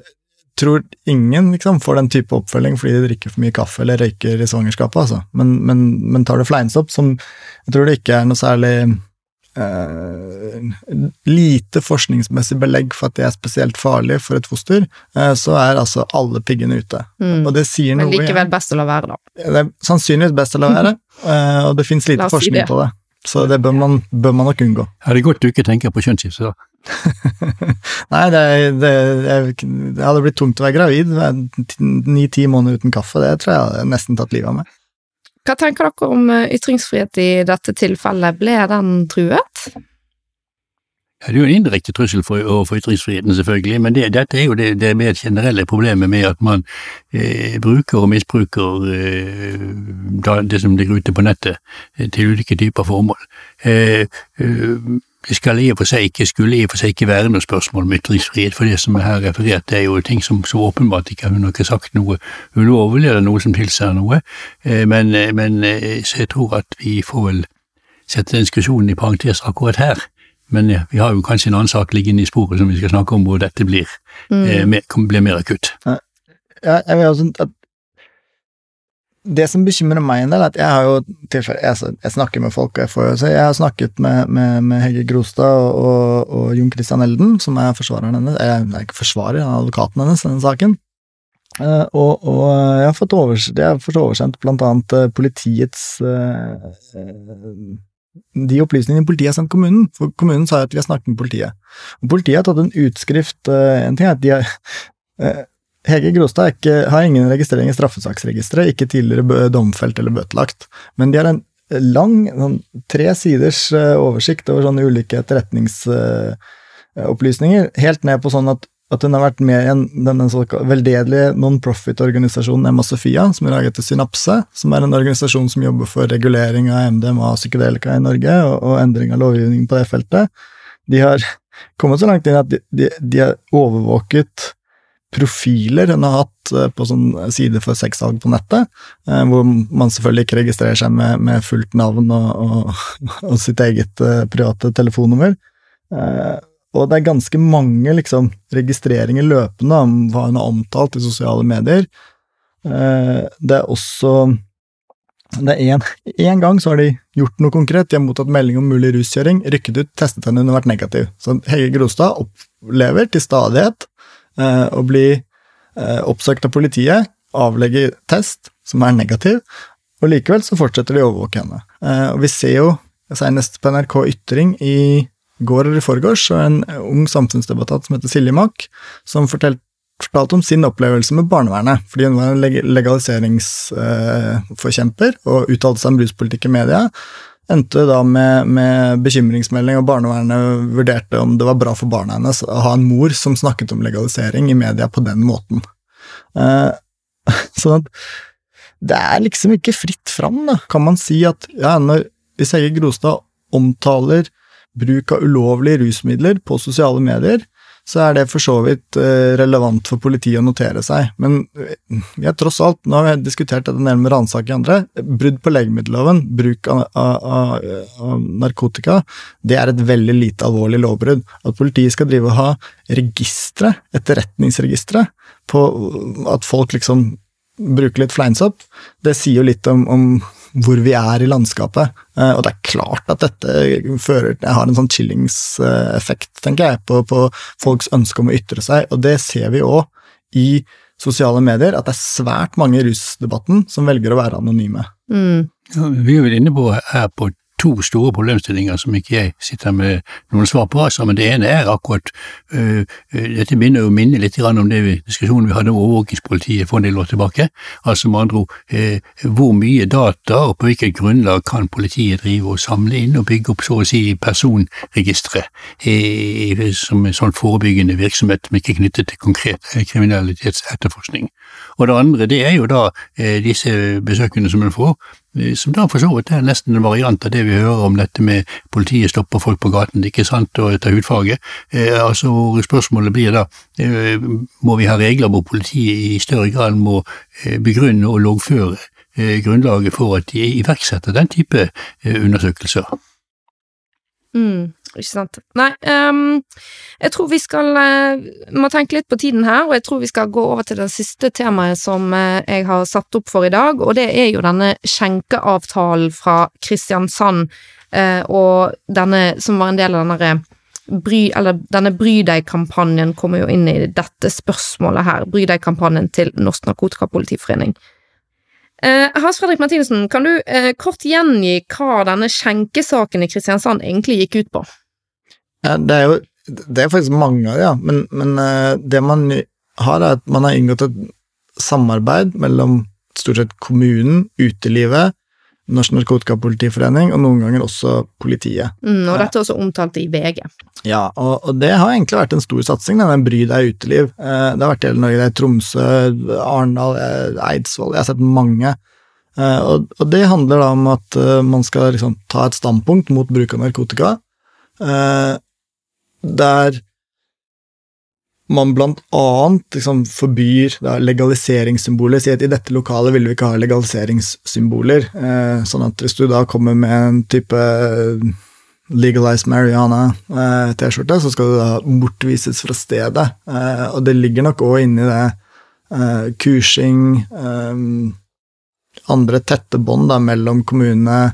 tror ingen liksom, får den type oppfølging fordi de drikker for mye kaffe eller røyker i svangerskapet, altså. Men, men, men tar det fleinsopp, som jeg tror det ikke er noe særlig Uh, lite forskningsmessig belegg for at det er spesielt farlig for et foster, uh, så er altså alle piggene ute. Mm. Og det sier noe Men likevel best å la være, da. Det er sannsynligvis best å la være, uh, og det fins lite forskning si på det. Så det bør man, bør man nok unngå. Er det godt du ikke tenker på kjønnsskifte, da? Nei, det, det, det, hadde blitt tungt å være gravid. Ni-ti måneder uten kaffe, det tror jeg hadde nesten tatt livet av meg. Hva tenker dere om eh, ytringsfrihet i dette tilfellet, ble den truet? Ja, det er jo en indirekte trussel for, for ytringsfriheten, selvfølgelig, men det, dette er jo det, det mer generelle problemet med at man eh, bruker og misbruker eh, det som ligger ute på nettet, eh, til ulike typer formål. Eh, eh det skal i og for seg ikke, skulle i og for seg ikke være noe spørsmål om ytringsfrihet, for det som er her referert, det er jo ting som så åpenbart ikke hun har ikke sagt noe ulovlig eller noe som tilsier noe, eh, men, eh, men, eh, så jeg tror at vi får vel sette den diskusjonen i parentes akkurat her. Men ja, vi har jo kanskje en annen sak liggende i sporet som vi skal snakke om, hvor dette blir, mm. mer, blir mer akutt. Ja, jeg vil også at det som bekymrer meg en del, er at jeg har jo jeg, jeg, snakker med folk, jeg får jo Jeg har snakket med, med, med Hege Grostad og, og, og, Jon Christian Elden, som er forsvareren hennes Jeg er ikke forsvarer, han er advokaten hennes i denne saken. Uh, og, og, jeg har fått oversendt, jeg har fått oversendt blant annet uh, politiets uh, De opplysningene politiet har sendt kommunen, for kommunen sa at vi har snakket med politiet. Og politiet har tatt en utskrift En ting er at de har Hege Grostad ikke, har ingen registrering i straffesaksregisteret, ikke tidligere domfelt eller bøtelagt, men de har en lang, sånn, tre siders eh, oversikt over sånne ulike etterretningsopplysninger, helt ned på sånn at, at hun har vært med i en, denne veldedige non-profit-organisasjonen Emma Sofia, som er laget til Synapse, som er en organisasjon som jobber for regulering av MDMA og psykedelika i Norge, og, og endring av lovgivningen på det feltet. De har kommet så langt inn at de, de, de har overvåket profiler hun har hatt eh, på sånn side for sexsalg på nettet, eh, hvor man selvfølgelig ikke registrerer seg med, med fullt navn og, og, og, sitt eget uh, private telefonnummer. Og det er ganske mange liksom, registreringer løpende om hva hun har omtalt i sosiale medier. Det er også det er en, gang så har de gjort noe konkret. De har mottatt melding om mulig ruskjøring, rykket ut, testet henne, hun har vært negativ. Så Hege Grostad opplever til stadighet Eh, å bli eh, oppsøkt av politiet, avlegge test som er negativ, og likevel så fortsetter de å overvåke henne. Eh, og vi ser jo, senest på NRK Ytring i går eller i forgårs, en ung samfunnsdebattant som heter Silje Mack, som fortalte fortalte om sin opplevelse med barnevernet, fordi hun var en legaliseringsforkjemper og uttalte seg om ruspolitikk i media endte da med, med, bekymringsmelding, og barnevernet vurderte om det var bra for barna hennes å ha en mor som snakket om legalisering i media på den måten. Uh, sånn at det er liksom ikke fritt fram, da. Kan man si at ja, når hvis Hege Grostad omtaler bruk av ulovlige rusmidler på sosiale medier, så er det for så vidt eh, relevant for politiet å notere seg. Men eh, vi har tross alt, nå har vi diskutert dette nede med ransaking andre, brudd på legemiddelloven, bruk av, av, av, narkotika, det er et veldig lite alvorlig lovbrudd. At politiet skal drive og ha registre, etterretningsregistre, på at folk liksom bruker litt fleinsopp, det sier jo litt om, om hvor vi er i landskapet. Eh, og det er klart at dette fører, har en sånn chillingseffekt, tenker jeg, på, på, folks ønske om å ytre seg. Og det ser vi òg i sosiale medier, at det er svært mange i rusdebatten som velger å være anonyme. Mm. Ja, vi er vel inne på her på to store problemstillinger som ikke jeg sitter med noen svar på. Altså, men det ene er akkurat øh, Dette minner jo minner litt om det vi, diskusjonen vi hadde om overvåkingspolitiet for en del år tilbake. Altså med andre ord, øh, hvor mye data og på hvilket grunnlag kan politiet drive og samle inn og bygge opp så å si personregistre øh, som en sånn forebyggende virksomhet som ikke er knyttet til konkret kriminalitetsetterforskning. Og det andre det er jo da disse besøkene som en får, som da for så vidt er nesten en variant av det vi hører om dette med politiet stopper folk på gaten, ikke sant, og etter hudfarge. Eh, altså Spørsmålet blir da eh, må vi ha regler hvor politiet i større grad må eh, begrunne og loggføre eh, grunnlaget for at de iverksetter den type eh, undersøkelser. Mm. Ikke sant. Nei, um, jeg tror vi skal uh, må tenke litt på tiden her, og jeg tror vi skal gå over til det siste temaet som uh, jeg har satt opp for i dag, og det er jo denne skjenkeavtalen fra Kristiansand, uh, og denne som var en del av denne Bry, eller denne Bry deg-kampanjen kommer jo inn i dette spørsmålet her, Bry deg-kampanjen til Norsk Narkotikapolitiforening. Eh, Hans Fredrik Martinussen, kan du eh, kort gjengi hva denne skjenkesaken i Kristiansand egentlig gikk ut på? Ja, det er jo det er faktisk mange av ja. Men, men uh, det man har, er at man har inngått et samarbeid mellom stort sett kommunen, utelivet, Norsk Narkotikapolitiforening og noen ganger også politiet. Mm, og dette er også omtalt i VG. Ja, og, og, det har egentlig vært en stor satsing, den Bry deg uteliv. Eh, det har vært i hele Norge, det er Tromsø, Arendal, eh, Eidsvoll, jeg har sett mange. Eh, og, og, det handler da om at man skal liksom ta et standpunkt mot bruk av narkotika. Eh, der man blant annet liksom forbyr da, legaliseringssymboler. Sier at i dette lokalet vil vi ikke ha legaliseringssymboler. Eh, sånn at hvis du da kommer med en type legalized legalize mariana-T-skjorte, eh, så skal du da bortvises fra stedet. Eh, og det ligger nok òg inni det eh, kursing, eh, andre tette bånd mellom kommunene,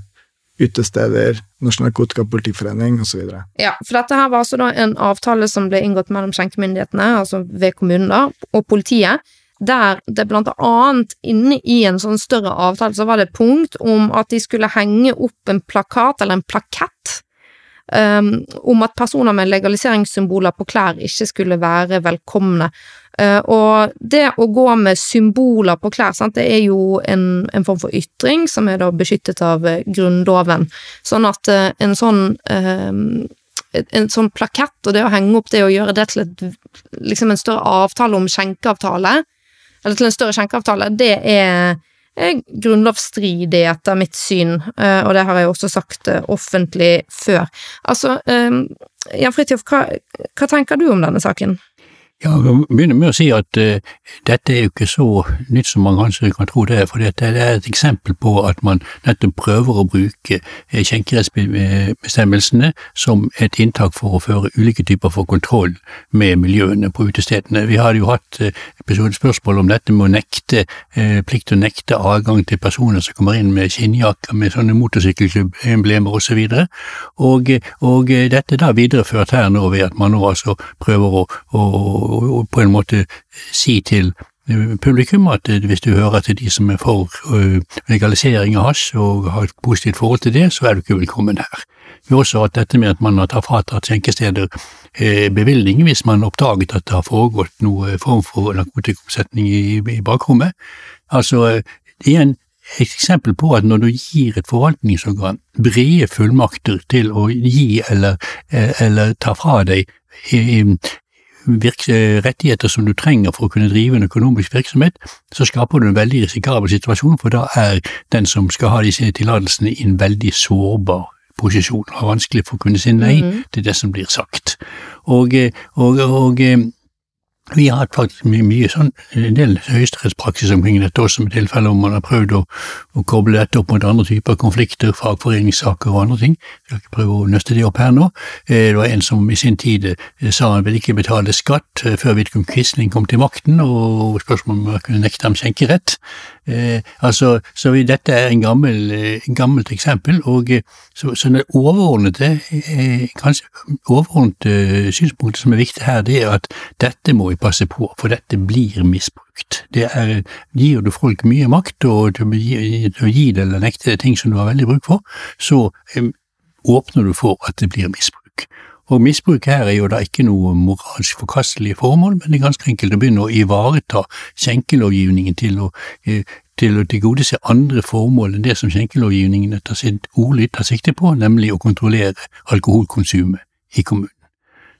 utesteder, Norsk Narkotikapolitiforening osv. Ja, for dette her var altså da en avtale som ble inngått mellom skjenkemyndighetene, altså ved kommunen da, og politiet, der det blant annet inne i en sånn større avtale så var det et punkt om at de skulle henge opp en plakat, eller en plakett, um, om at personer med legaliseringssymboler på klær ikke skulle være velkomne. Eh, og det å gå med symboler på klær, sant, det er jo en, en, form for ytring som er da beskyttet av eh, Grunnloven. Sånn at eh, en sånn en sånn plakett og det å henge opp det og gjøre det til et, liksom en større avtale om skjenkeavtale, eller til en større skjenkeavtale, det er, er grunnlovsstridig etter mitt syn, og det har jeg også sagt offentlig før. Altså, Jan Fridtjof, hva, hva tenker du om denne saken? Ja, jeg begynner med å si at uh, dette er jo ikke så nytt som man kanskje kan tro det er, for dette er et eksempel på at man nettopp prøver å bruke uh, skjenkerettsbestemmelsene som et inntak for å føre ulike typer for kontroll med miljøene på utestedene. Vi hadde jo hatt uh, episodespørsmål om dette med å nekte, plikt til å nekte adgang til personer som kommer inn med skinnjakker med sånne motorsykkelemblemer osv., og, og, og dette er da videreført her nå ved at man nå altså prøver å, å og på en måte si til eh, publikum at eh, hvis du hører til de som er for eh, legalisering av hasj og har et positivt forhold til det, så er du ikke velkommen her. Vi har også hatt dette med at man har fratatt skjenkesteder bevilgning hvis man har oppdaget at det har foregått noe form for narkotikaomsetning i bakrommet. Altså, igjen et eksempel på at når du gir et forvaltningsorgan brede fullmakter til å gi eller, eller ta fra deg rettigheter som du trenger for å kunne drive en økonomisk virksomhet, så skaper du en veldig risikabel situasjon, for da er den som skal ha disse tillatelsene i en veldig sårbar posisjon, og vanskelig for å kunne si nei mm -hmm. til det som blir sagt. Og, eh, og, og eh, vi har hatt faktisk mye, mye sånn, en del høyesterettspraksis omkring dette også, med tilfeller hvor man har prøvd å, å, koble dette opp mot andre typer konflikter, fagforeningssaker og andre ting. Jeg skal ikke prøve å nøste det opp her nå. Eh, det var en som i sin tid eh, sa han ville ikke betale skatt eh, før Vidkun Quisling kom til makten, og spørsmålet om man kunne nekte ham skjenkerett. Eh, altså, så dette er en gammel, eh, gammelt eksempel, og så, så det overordnede, eh, kanskje overordnede synspunktet som er viktig her, det er at dette må vi passe på, for dette blir misbrukt. Det er, Gir du folk mye makt og til å gi det eller nekte ting som du har veldig bruk for, så um, åpner du for at det blir misbruk. Og misbruk her er jo da ikke noe moralsk forkastelige formål, men det er ganske enkelt å begynne å ivareta skjenkelovgivningen til å, eh, til å tilgodese andre formål enn det som skjenkelovgivningen etter sitt ordlyd tar sikte på, nemlig å kontrollere alkoholkonsumet i kommunen.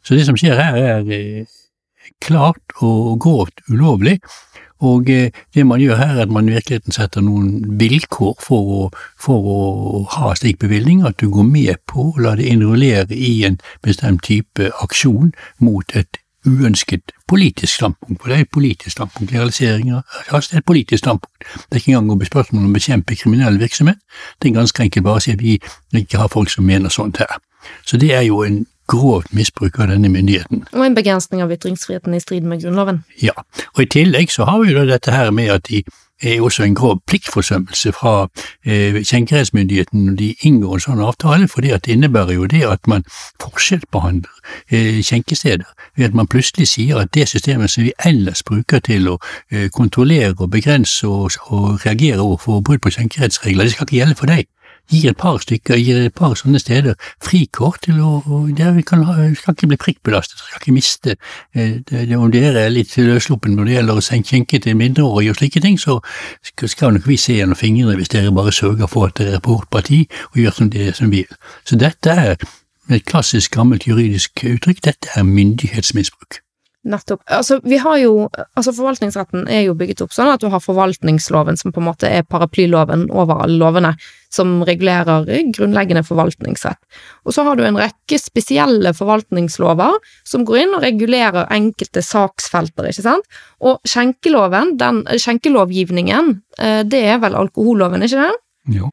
Så det som skjer her, er eh, klart og grovt ulovlig. Og eh, det man gjør her, er at man i virkeligheten setter noen vilkår for å, for å ha slik bevilgning, at du går med på å la det innrullere i en bestemt type aksjon mot et uønsket politisk standpunkt, for det er et politisk standpunkt. Legalisering av er et politisk standpunkt. Det er ikke engang å spørsmål om å bekjempe kriminell virksomhet, det er ganske enkelt bare å si at vi ikke har folk som mener sånt her. Så det er jo en grovt misbruk av denne myndigheten. Og en begrensning av ytringsfriheten i strid med Grunnloven. Ja, og i tillegg så har vi jo dette her med at de er også en grov pliktforsømmelse fra eh, skjenkerettsmyndigheten når de inngår en sånn avtale, for det innebærer jo det at man forskjellsbehandler eh, skjenkesteder ved at man plutselig sier at det systemet som vi ellers bruker til å eh, kontrollere og begrense og, og reagere overfor brudd på skjenkerettsregler, det skal ikke gjelde for deg gir et par stykker, gir et par sånne steder frikort til å dere ha, skal ikke bli prikkbelastet, skal ikke miste eh, det, det, Om dere er litt løssluppen når det gjelder å sende skjenke til mindreårige og slike ting, så skal nok vi se gjennom fingrene hvis dere bare sørger for at dere er på vårt parti og gjør som det som vi vil. Så dette er et klassisk gammelt juridisk uttrykk, dette er myndighetsmisbruk. Nettopp. Altså, vi har jo, altså Forvaltningsretten er jo bygget opp sånn at du har forvaltningsloven, som på en måte er paraplyloven over alle lovene, som regulerer grunnleggende forvaltningsrett. Og så har du en rekke spesielle forvaltningslover som går inn og regulerer enkelte saksfelter, ikke sant. Og skjenkeloven, den skjenkelovgivningen, eh, det er vel alkoholloven, ikke det? Jo.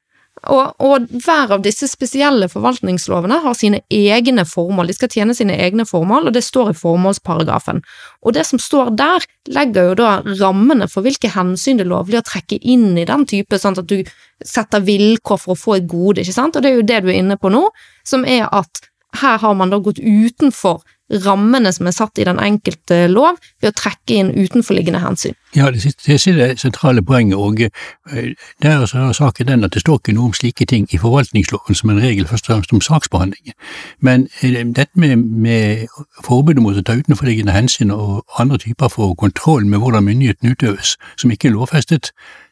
Og, og, hver av disse spesielle forvaltningslovene har sine egne formål, de skal tjene sine egne formål, og det står i formålsparagrafen. Og det som står der, legger jo da rammene for hvilke hensyn det er lovlig å trekke inn i den type, sånn at du setter vilkår for å få et gode, ikke sant, og det er jo det du er inne på nå, som er at her har man da gått utenfor rammene som er satt i den enkelte lov, ved å trekke inn utenforliggende hensyn. Ja, det, er det sentrale poenget, og der det er altså saken den at det står ikke noe om slike ting i forvaltningsloven som en regel først og fremst om saksbehandling. Men eh, dette med, med forbudet mot å ta utenforliggende hensyn og andre typer for kontroll med hvordan myndigheten utøves, som ikke er lovfestet,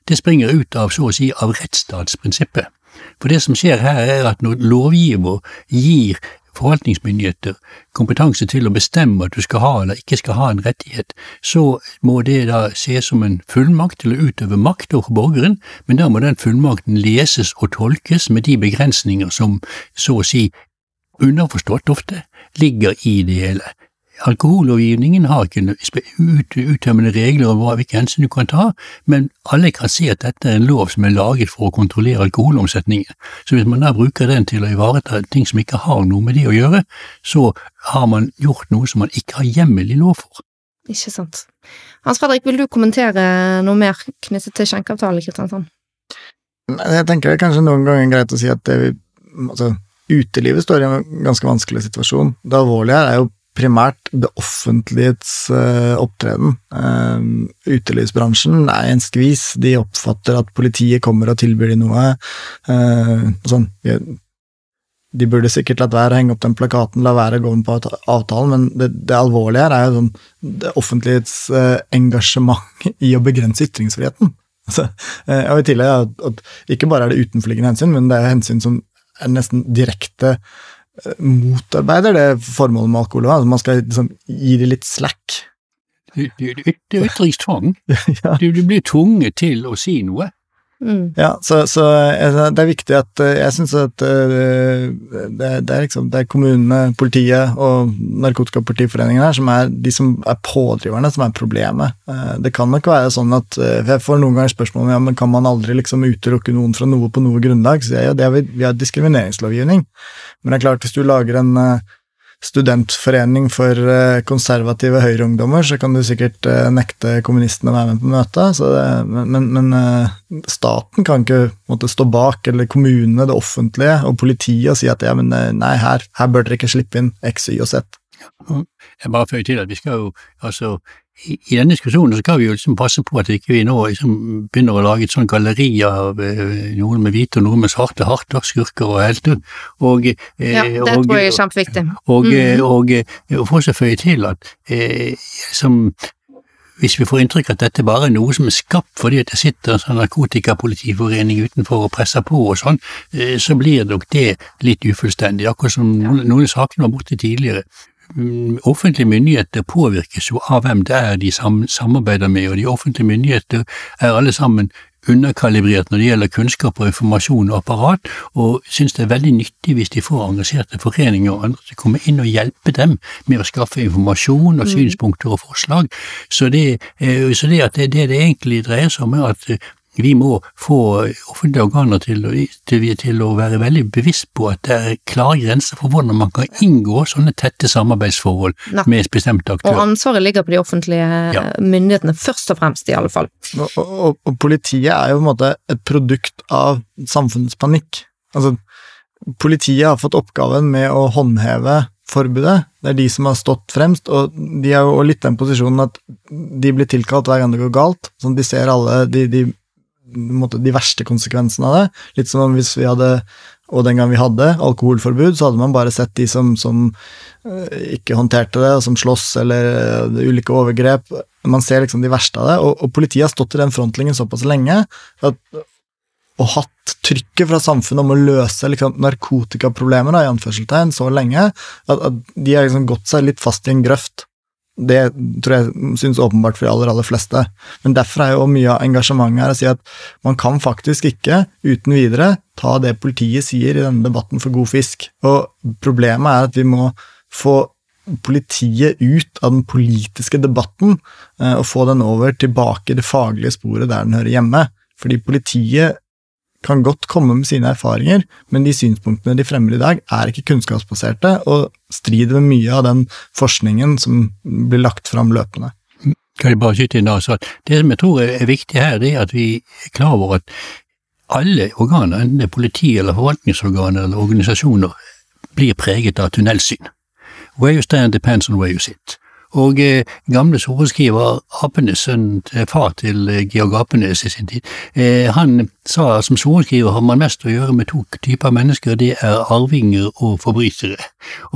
det springer ut av så å si av rettsstatsprinsippet. For det som skjer her, er at når lovgiver gir forvaltningsmyndigheter kompetanse til å bestemme at du skal ha eller ikke skal ha en rettighet, så må det da ses som en fullmakt til å utøve makt overfor borgeren, men da må den fullmakten leses og tolkes med de begrensninger som så å si underforstått ofte ligger i det hele. Alkohollovgivningen har ikke uttømmende regler om hvilke hensyn du kan ta, men alle kan se at dette er en lov som er laget for å kontrollere alkoholomsetningen. Så hvis man da bruker den til å ivareta ting som ikke har noe med det å gjøre, så har man gjort noe som man ikke har hjemmel i lov for. Ikke sant. Hans Fredrik, vil du kommentere noe mer knyttet til skjenkeavtalen i Kristiansand? Jeg tenker det er kanskje noen ganger greit å si at det, altså, utelivet står i en ganske vanskelig situasjon. Det alvorlige her er jo primært det offentlighets uh, opptreden. Uh, utelivsbransjen er en skvis. De oppfatter at politiet kommer og tilbyr dem noe. Uh, sånn. De burde sikkert latt være å henge opp den plakaten, la være å gå med på avtalen, men det, det alvorlige her er jo sånn det offentlighets engasjement i å begrense ytringsfriheten. Altså, og i tillegg at, at ikke bare er det utenforliggende hensyn, men det er hensyn som er nesten direkte motarbeider det formålet med alkohol. Altså man skal liksom gi det litt slack. Det er ytringstvang. ja. du, du blir tvunget til å si noe. Mm. Ja, så, så, eh, det er viktig at eh, Jeg syns at eh, det, det, er liksom det er kommunene, politiet og Narkotikapolitiforeningen her som er de som er pådriverne, som er problemet. Det kan nok være sånn at Jeg får noen ganger spørsmål om ja, men kan man aldri liksom utelukke noen fra noe på noe grunnlag. Så jeg, det er, vi har diskrimineringslovgivning. Men det er klart, hvis du lager en studentforening for eh, konservative høyreungdommer, så kan du sikkert eh, nekte kommunistene å være med på møtet. men, men, eh, staten kan ikke måtte stå bak, eller kommunene, det offentlige og politiet og si at ja, men nei, her, her bør dere ikke slippe inn X, Y og Z. Jeg bare føyer til at vi skal jo altså i, i denne diskusjonen skal vi jo liksom passe på at ikke vi nå liksom begynner å lage et sånt galleri av eh, noen med hvite og noen med svarte harter, skurker og helter. Og, eh, ja, det og, tror jeg er kjempeviktig. Og, mm. og, og for å føye til at eh, som hvis vi får inntrykk av at dette bare er noe som er skapt fordi at det sitter en sånn narkotikapolitiforening utenfor og presser på og sånn, eh, så blir nok det litt ufullstendig. Akkurat som noen, noen av sakene var borte tidligere. Mm, offentlige myndigheter påvirkes jo av hvem det er de samarbeider med, og de offentlige myndigheter er alle sammen underkalibrert når det gjelder kunnskap og informasjon og apparat, og synes det er veldig nyttig hvis de får engasjerte foreninger og andre til å komme inn og hjelpe dem med å skaffe informasjon og mm. synspunkter og forslag. Så det, eh, så det det, det egentlig dreier seg om, er at vi må få offentlige organer til, til, til, å være veldig bevisst på at det er klare grenser for hvordan man kan inngå sånne tette samarbeidsforhold ne. med bestemte aktører. Og ansvaret ligger på de offentlige ja. myndighetene, først og fremst, i alle fall. Og, og, og, politiet er jo på en måte et produkt av samfunnets panikk. Altså, politiet har fått oppgaven med å håndheve forbudet. Det er de som har stått fremst, og de er jo litt den posisjonen at de blir tilkalt hver gang det går galt. Sånn, de ser alle de, de måte, de verste konsekvensene av det. Litt som om hvis vi hadde, og den gang vi hadde, alkoholforbud, så hadde man bare sett de som, som uh, ikke håndterte det, som sloss eller uh, ulike overgrep. Man ser liksom de verste av det, og, og politiet har stått i den frontlinjen såpass lenge at, og hatt trykket fra samfunnet om å løse liksom, narkotikaproblemer i anførselstegn så lenge at, at de har liksom gått seg litt fast i en grøft. Det tror jeg synes åpenbart for de aller, aller fleste. Men derfor er jo mye av engasjementet her å si at man kan faktisk ikke uten videre ta det politiet sier i denne debatten for god fisk. Og problemet er at vi må få politiet ut av den politiske debatten eh, og få den over tilbake i det faglige sporet der den hører hjemme. Fordi politiet kan godt komme med sine erfaringer, men de synspunktene de fremmer i dag, er ikke kunnskapsbaserte og strider med mye av den forskningen som blir lagt fram løpende. Kan jeg bare skyte inn da, så Det som jeg tror er viktig her, det er at vi er klar over at alle organer, enten det er politi eller forvaltningsorganer eller organisasjoner, blir preget av tunnelsyn. Where you stand depends on where you sit. Og eh, gamle sorenskriver Apenes, sønn far til eh, Georg Apenes i sin tid, eh, han sa at som sorenskriver har man mest å gjøre med to typer mennesker, det er arvinger og forbrytere.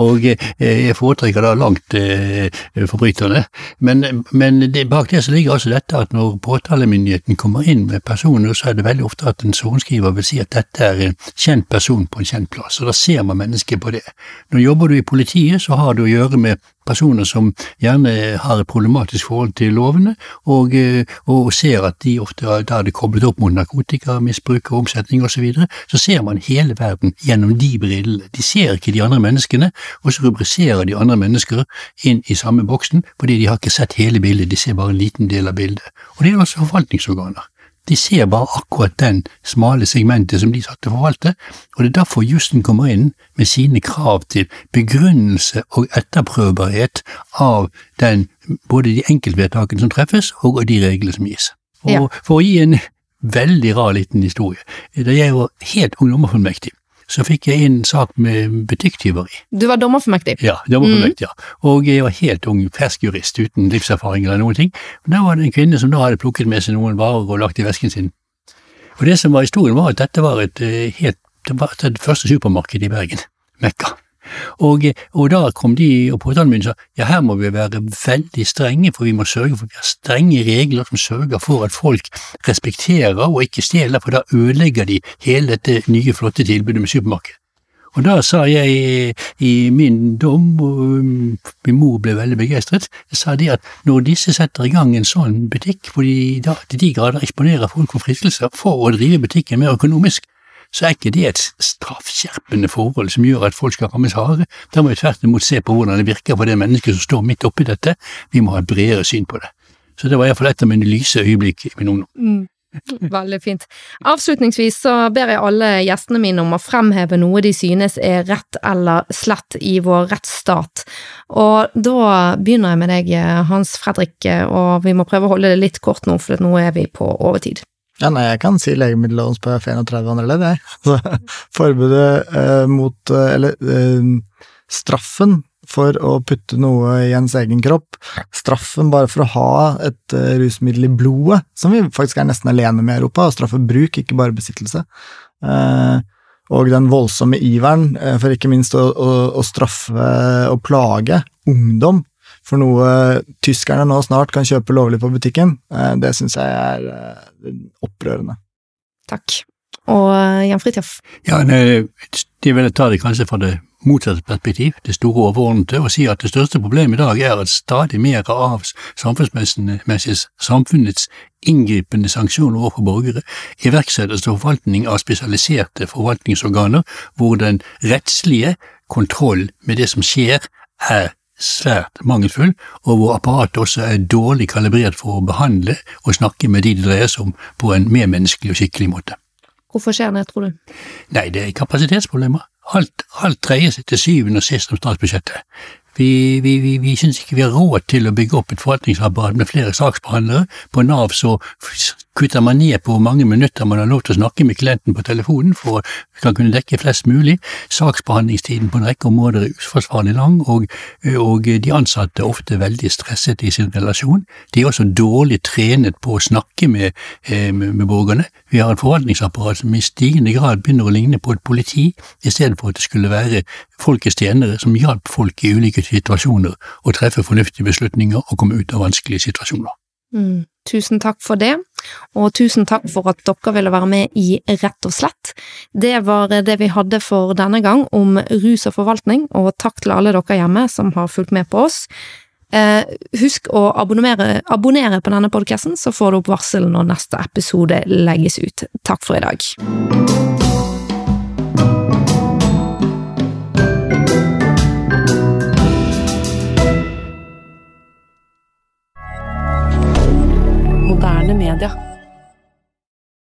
Og eh, jeg foretrekker da langt eh, forbryterne, men, men det, bak det så ligger altså dette at når påtalemyndigheten kommer inn med personer, så er det veldig ofte at en sorenskriver vil si at dette er en kjent person på en kjent plass, og da ser man mennesket på det. Når jobber du i politiet, så har du å gjøre med personer som gjerne har et problematisk forhold til lovene, og, eh, og ser at de ofte da er det koblet opp mot narkotika, misbruk og omsetning osv., så, videre, så ser man hele verden gjennom de brillene. De ser ikke de andre menneskene, og så rubriserer de andre mennesker inn i samme boksen, fordi de har ikke sett hele bildet, de ser bare en liten del av bildet. Og det er altså forvaltningsorganer. De ser bare akkurat den smale segmentet som de satt til å forvalte, og det er derfor jussen kommer inn med sine krav til begrunnelse og etterprøvbarhet av den, både de enkeltvedtakene som treffes, og de reglene som gis. Og ja. For å gi en veldig rar liten historie, da jeg var helt ung dommerfullmektig, så fikk jeg inn sak med butikktyveri. Du var dommerformektig? Ja, dommerformektig, mm. ja. Og jeg var helt ung, fersk jurist uten livserfaring eller noen ting. Men Da var det en kvinne som da hadde plukket med seg noen varer og lagt i vesken sin. Og det som var historien, var at dette var et eh, helt, det var det første supermarkedet i Bergen, Mekka. Og, og, da kom de og påtalemyndigheten sa ja, her må vi være veldig strenge, for vi må sørge for vi har strenge regler som sørger for at folk respekterer og ikke stjeler, for da ødelegger de hele dette nye, flotte tilbudet med supermarked. Og da sa jeg i min dom, og um, min mor ble veldig begeistret, sa de at når disse setter i gang en sånn butikk, hvor de da til de grader eksponerer folk for fristelser for å drive butikken mer økonomisk, så er ikke det et straffskjerpende forhold som gjør at folk skal rammes hardere. Da må vi tvert imot se på hvordan det virker for det mennesket som står midt oppi dette. Vi må ha et bredere syn på det. Så det var iallfall et av mine lyse øyeblikk i min ungdom. Mm. Veldig fint. Avslutningsvis så ber jeg alle gjestene mine om å fremheve noe de synes er rett eller slett i vår rettsstat. Og da begynner jeg med deg, Hans Fredrik, og vi må prøve å holde det litt kort nå, for nå er vi på overtid. Ja, nei, jeg kan si legemiddellovens § 31 andre ledd, jeg. Forbudet eh, mot eh, Eller eh, straffen for å putte noe i ens egen kropp, straffen bare for å ha et eh, rusmiddel i blodet, som vi faktisk er nesten alene med i Europa, og straffe bruk, ikke bare besittelse. Uh, og den voldsomme iveren uh, for ikke minst å, å, å straffe og plage ungdom for noe tyskerne nå snart kan kjøpe lovlig på butikken, eh, det syns jeg er eh, opprørende. Takk. Og eh, Jan Fridtjof? Ja, de ville ta det kanskje fra det motsatte perspektiv, det store overordnede, og si at det største problemet i dag er at stadig mer av samfunnsmessig samfunnets inngripende sanksjoner overfor borgere iverksettes til forvaltning av spesialiserte forvaltningsorganer, hvor den rettslige kontroll med det som skjer, er svært mangelfull, og hvor apparatet også er dårlig kalibrert for å behandle og snakke med de det dreier seg om, på en mer menneskelig og skikkelig måte. Hvorfor skjer det, tror du? Nei, det er kapasitetsproblemer. Alt, alt dreier seg til syvende og sist om statsbudsjettet. Vi, vi, vi, vi syns ikke vi har råd til å bygge opp et forvaltningsapparat med flere saksbehandlere. På Nav så kutter man ned på hvor mange minutter man har lov til å snakke med klienten på telefonen for å kunne dekke flest mulig. Saksbehandlingstiden på en rekke områder er uforsvarlig lang, og, og de ansatte er ofte veldig stresset i sin relasjon. De er også dårlig trenet på å snakke med, eh, med, med borgerne. Vi har et forvaltningsapparat som i stigende grad begynner å ligne på et politi, i stedet for at det skulle være folkets tjenere som hjalp folk i ulike situasjoner å treffe fornuftige beslutninger og komme ut av vanskelige situasjoner. Mm. Tusen takk for det, og tusen takk for at dere ville være med i Rett og slett. Det var det vi hadde for denne gang om rus og forvaltning, og takk til alle dere hjemme som har fulgt med på oss. Eh, husk å abonnere, på denne podkasten, så får du opp varsel når neste episode legges ut. Takk for i dag. media.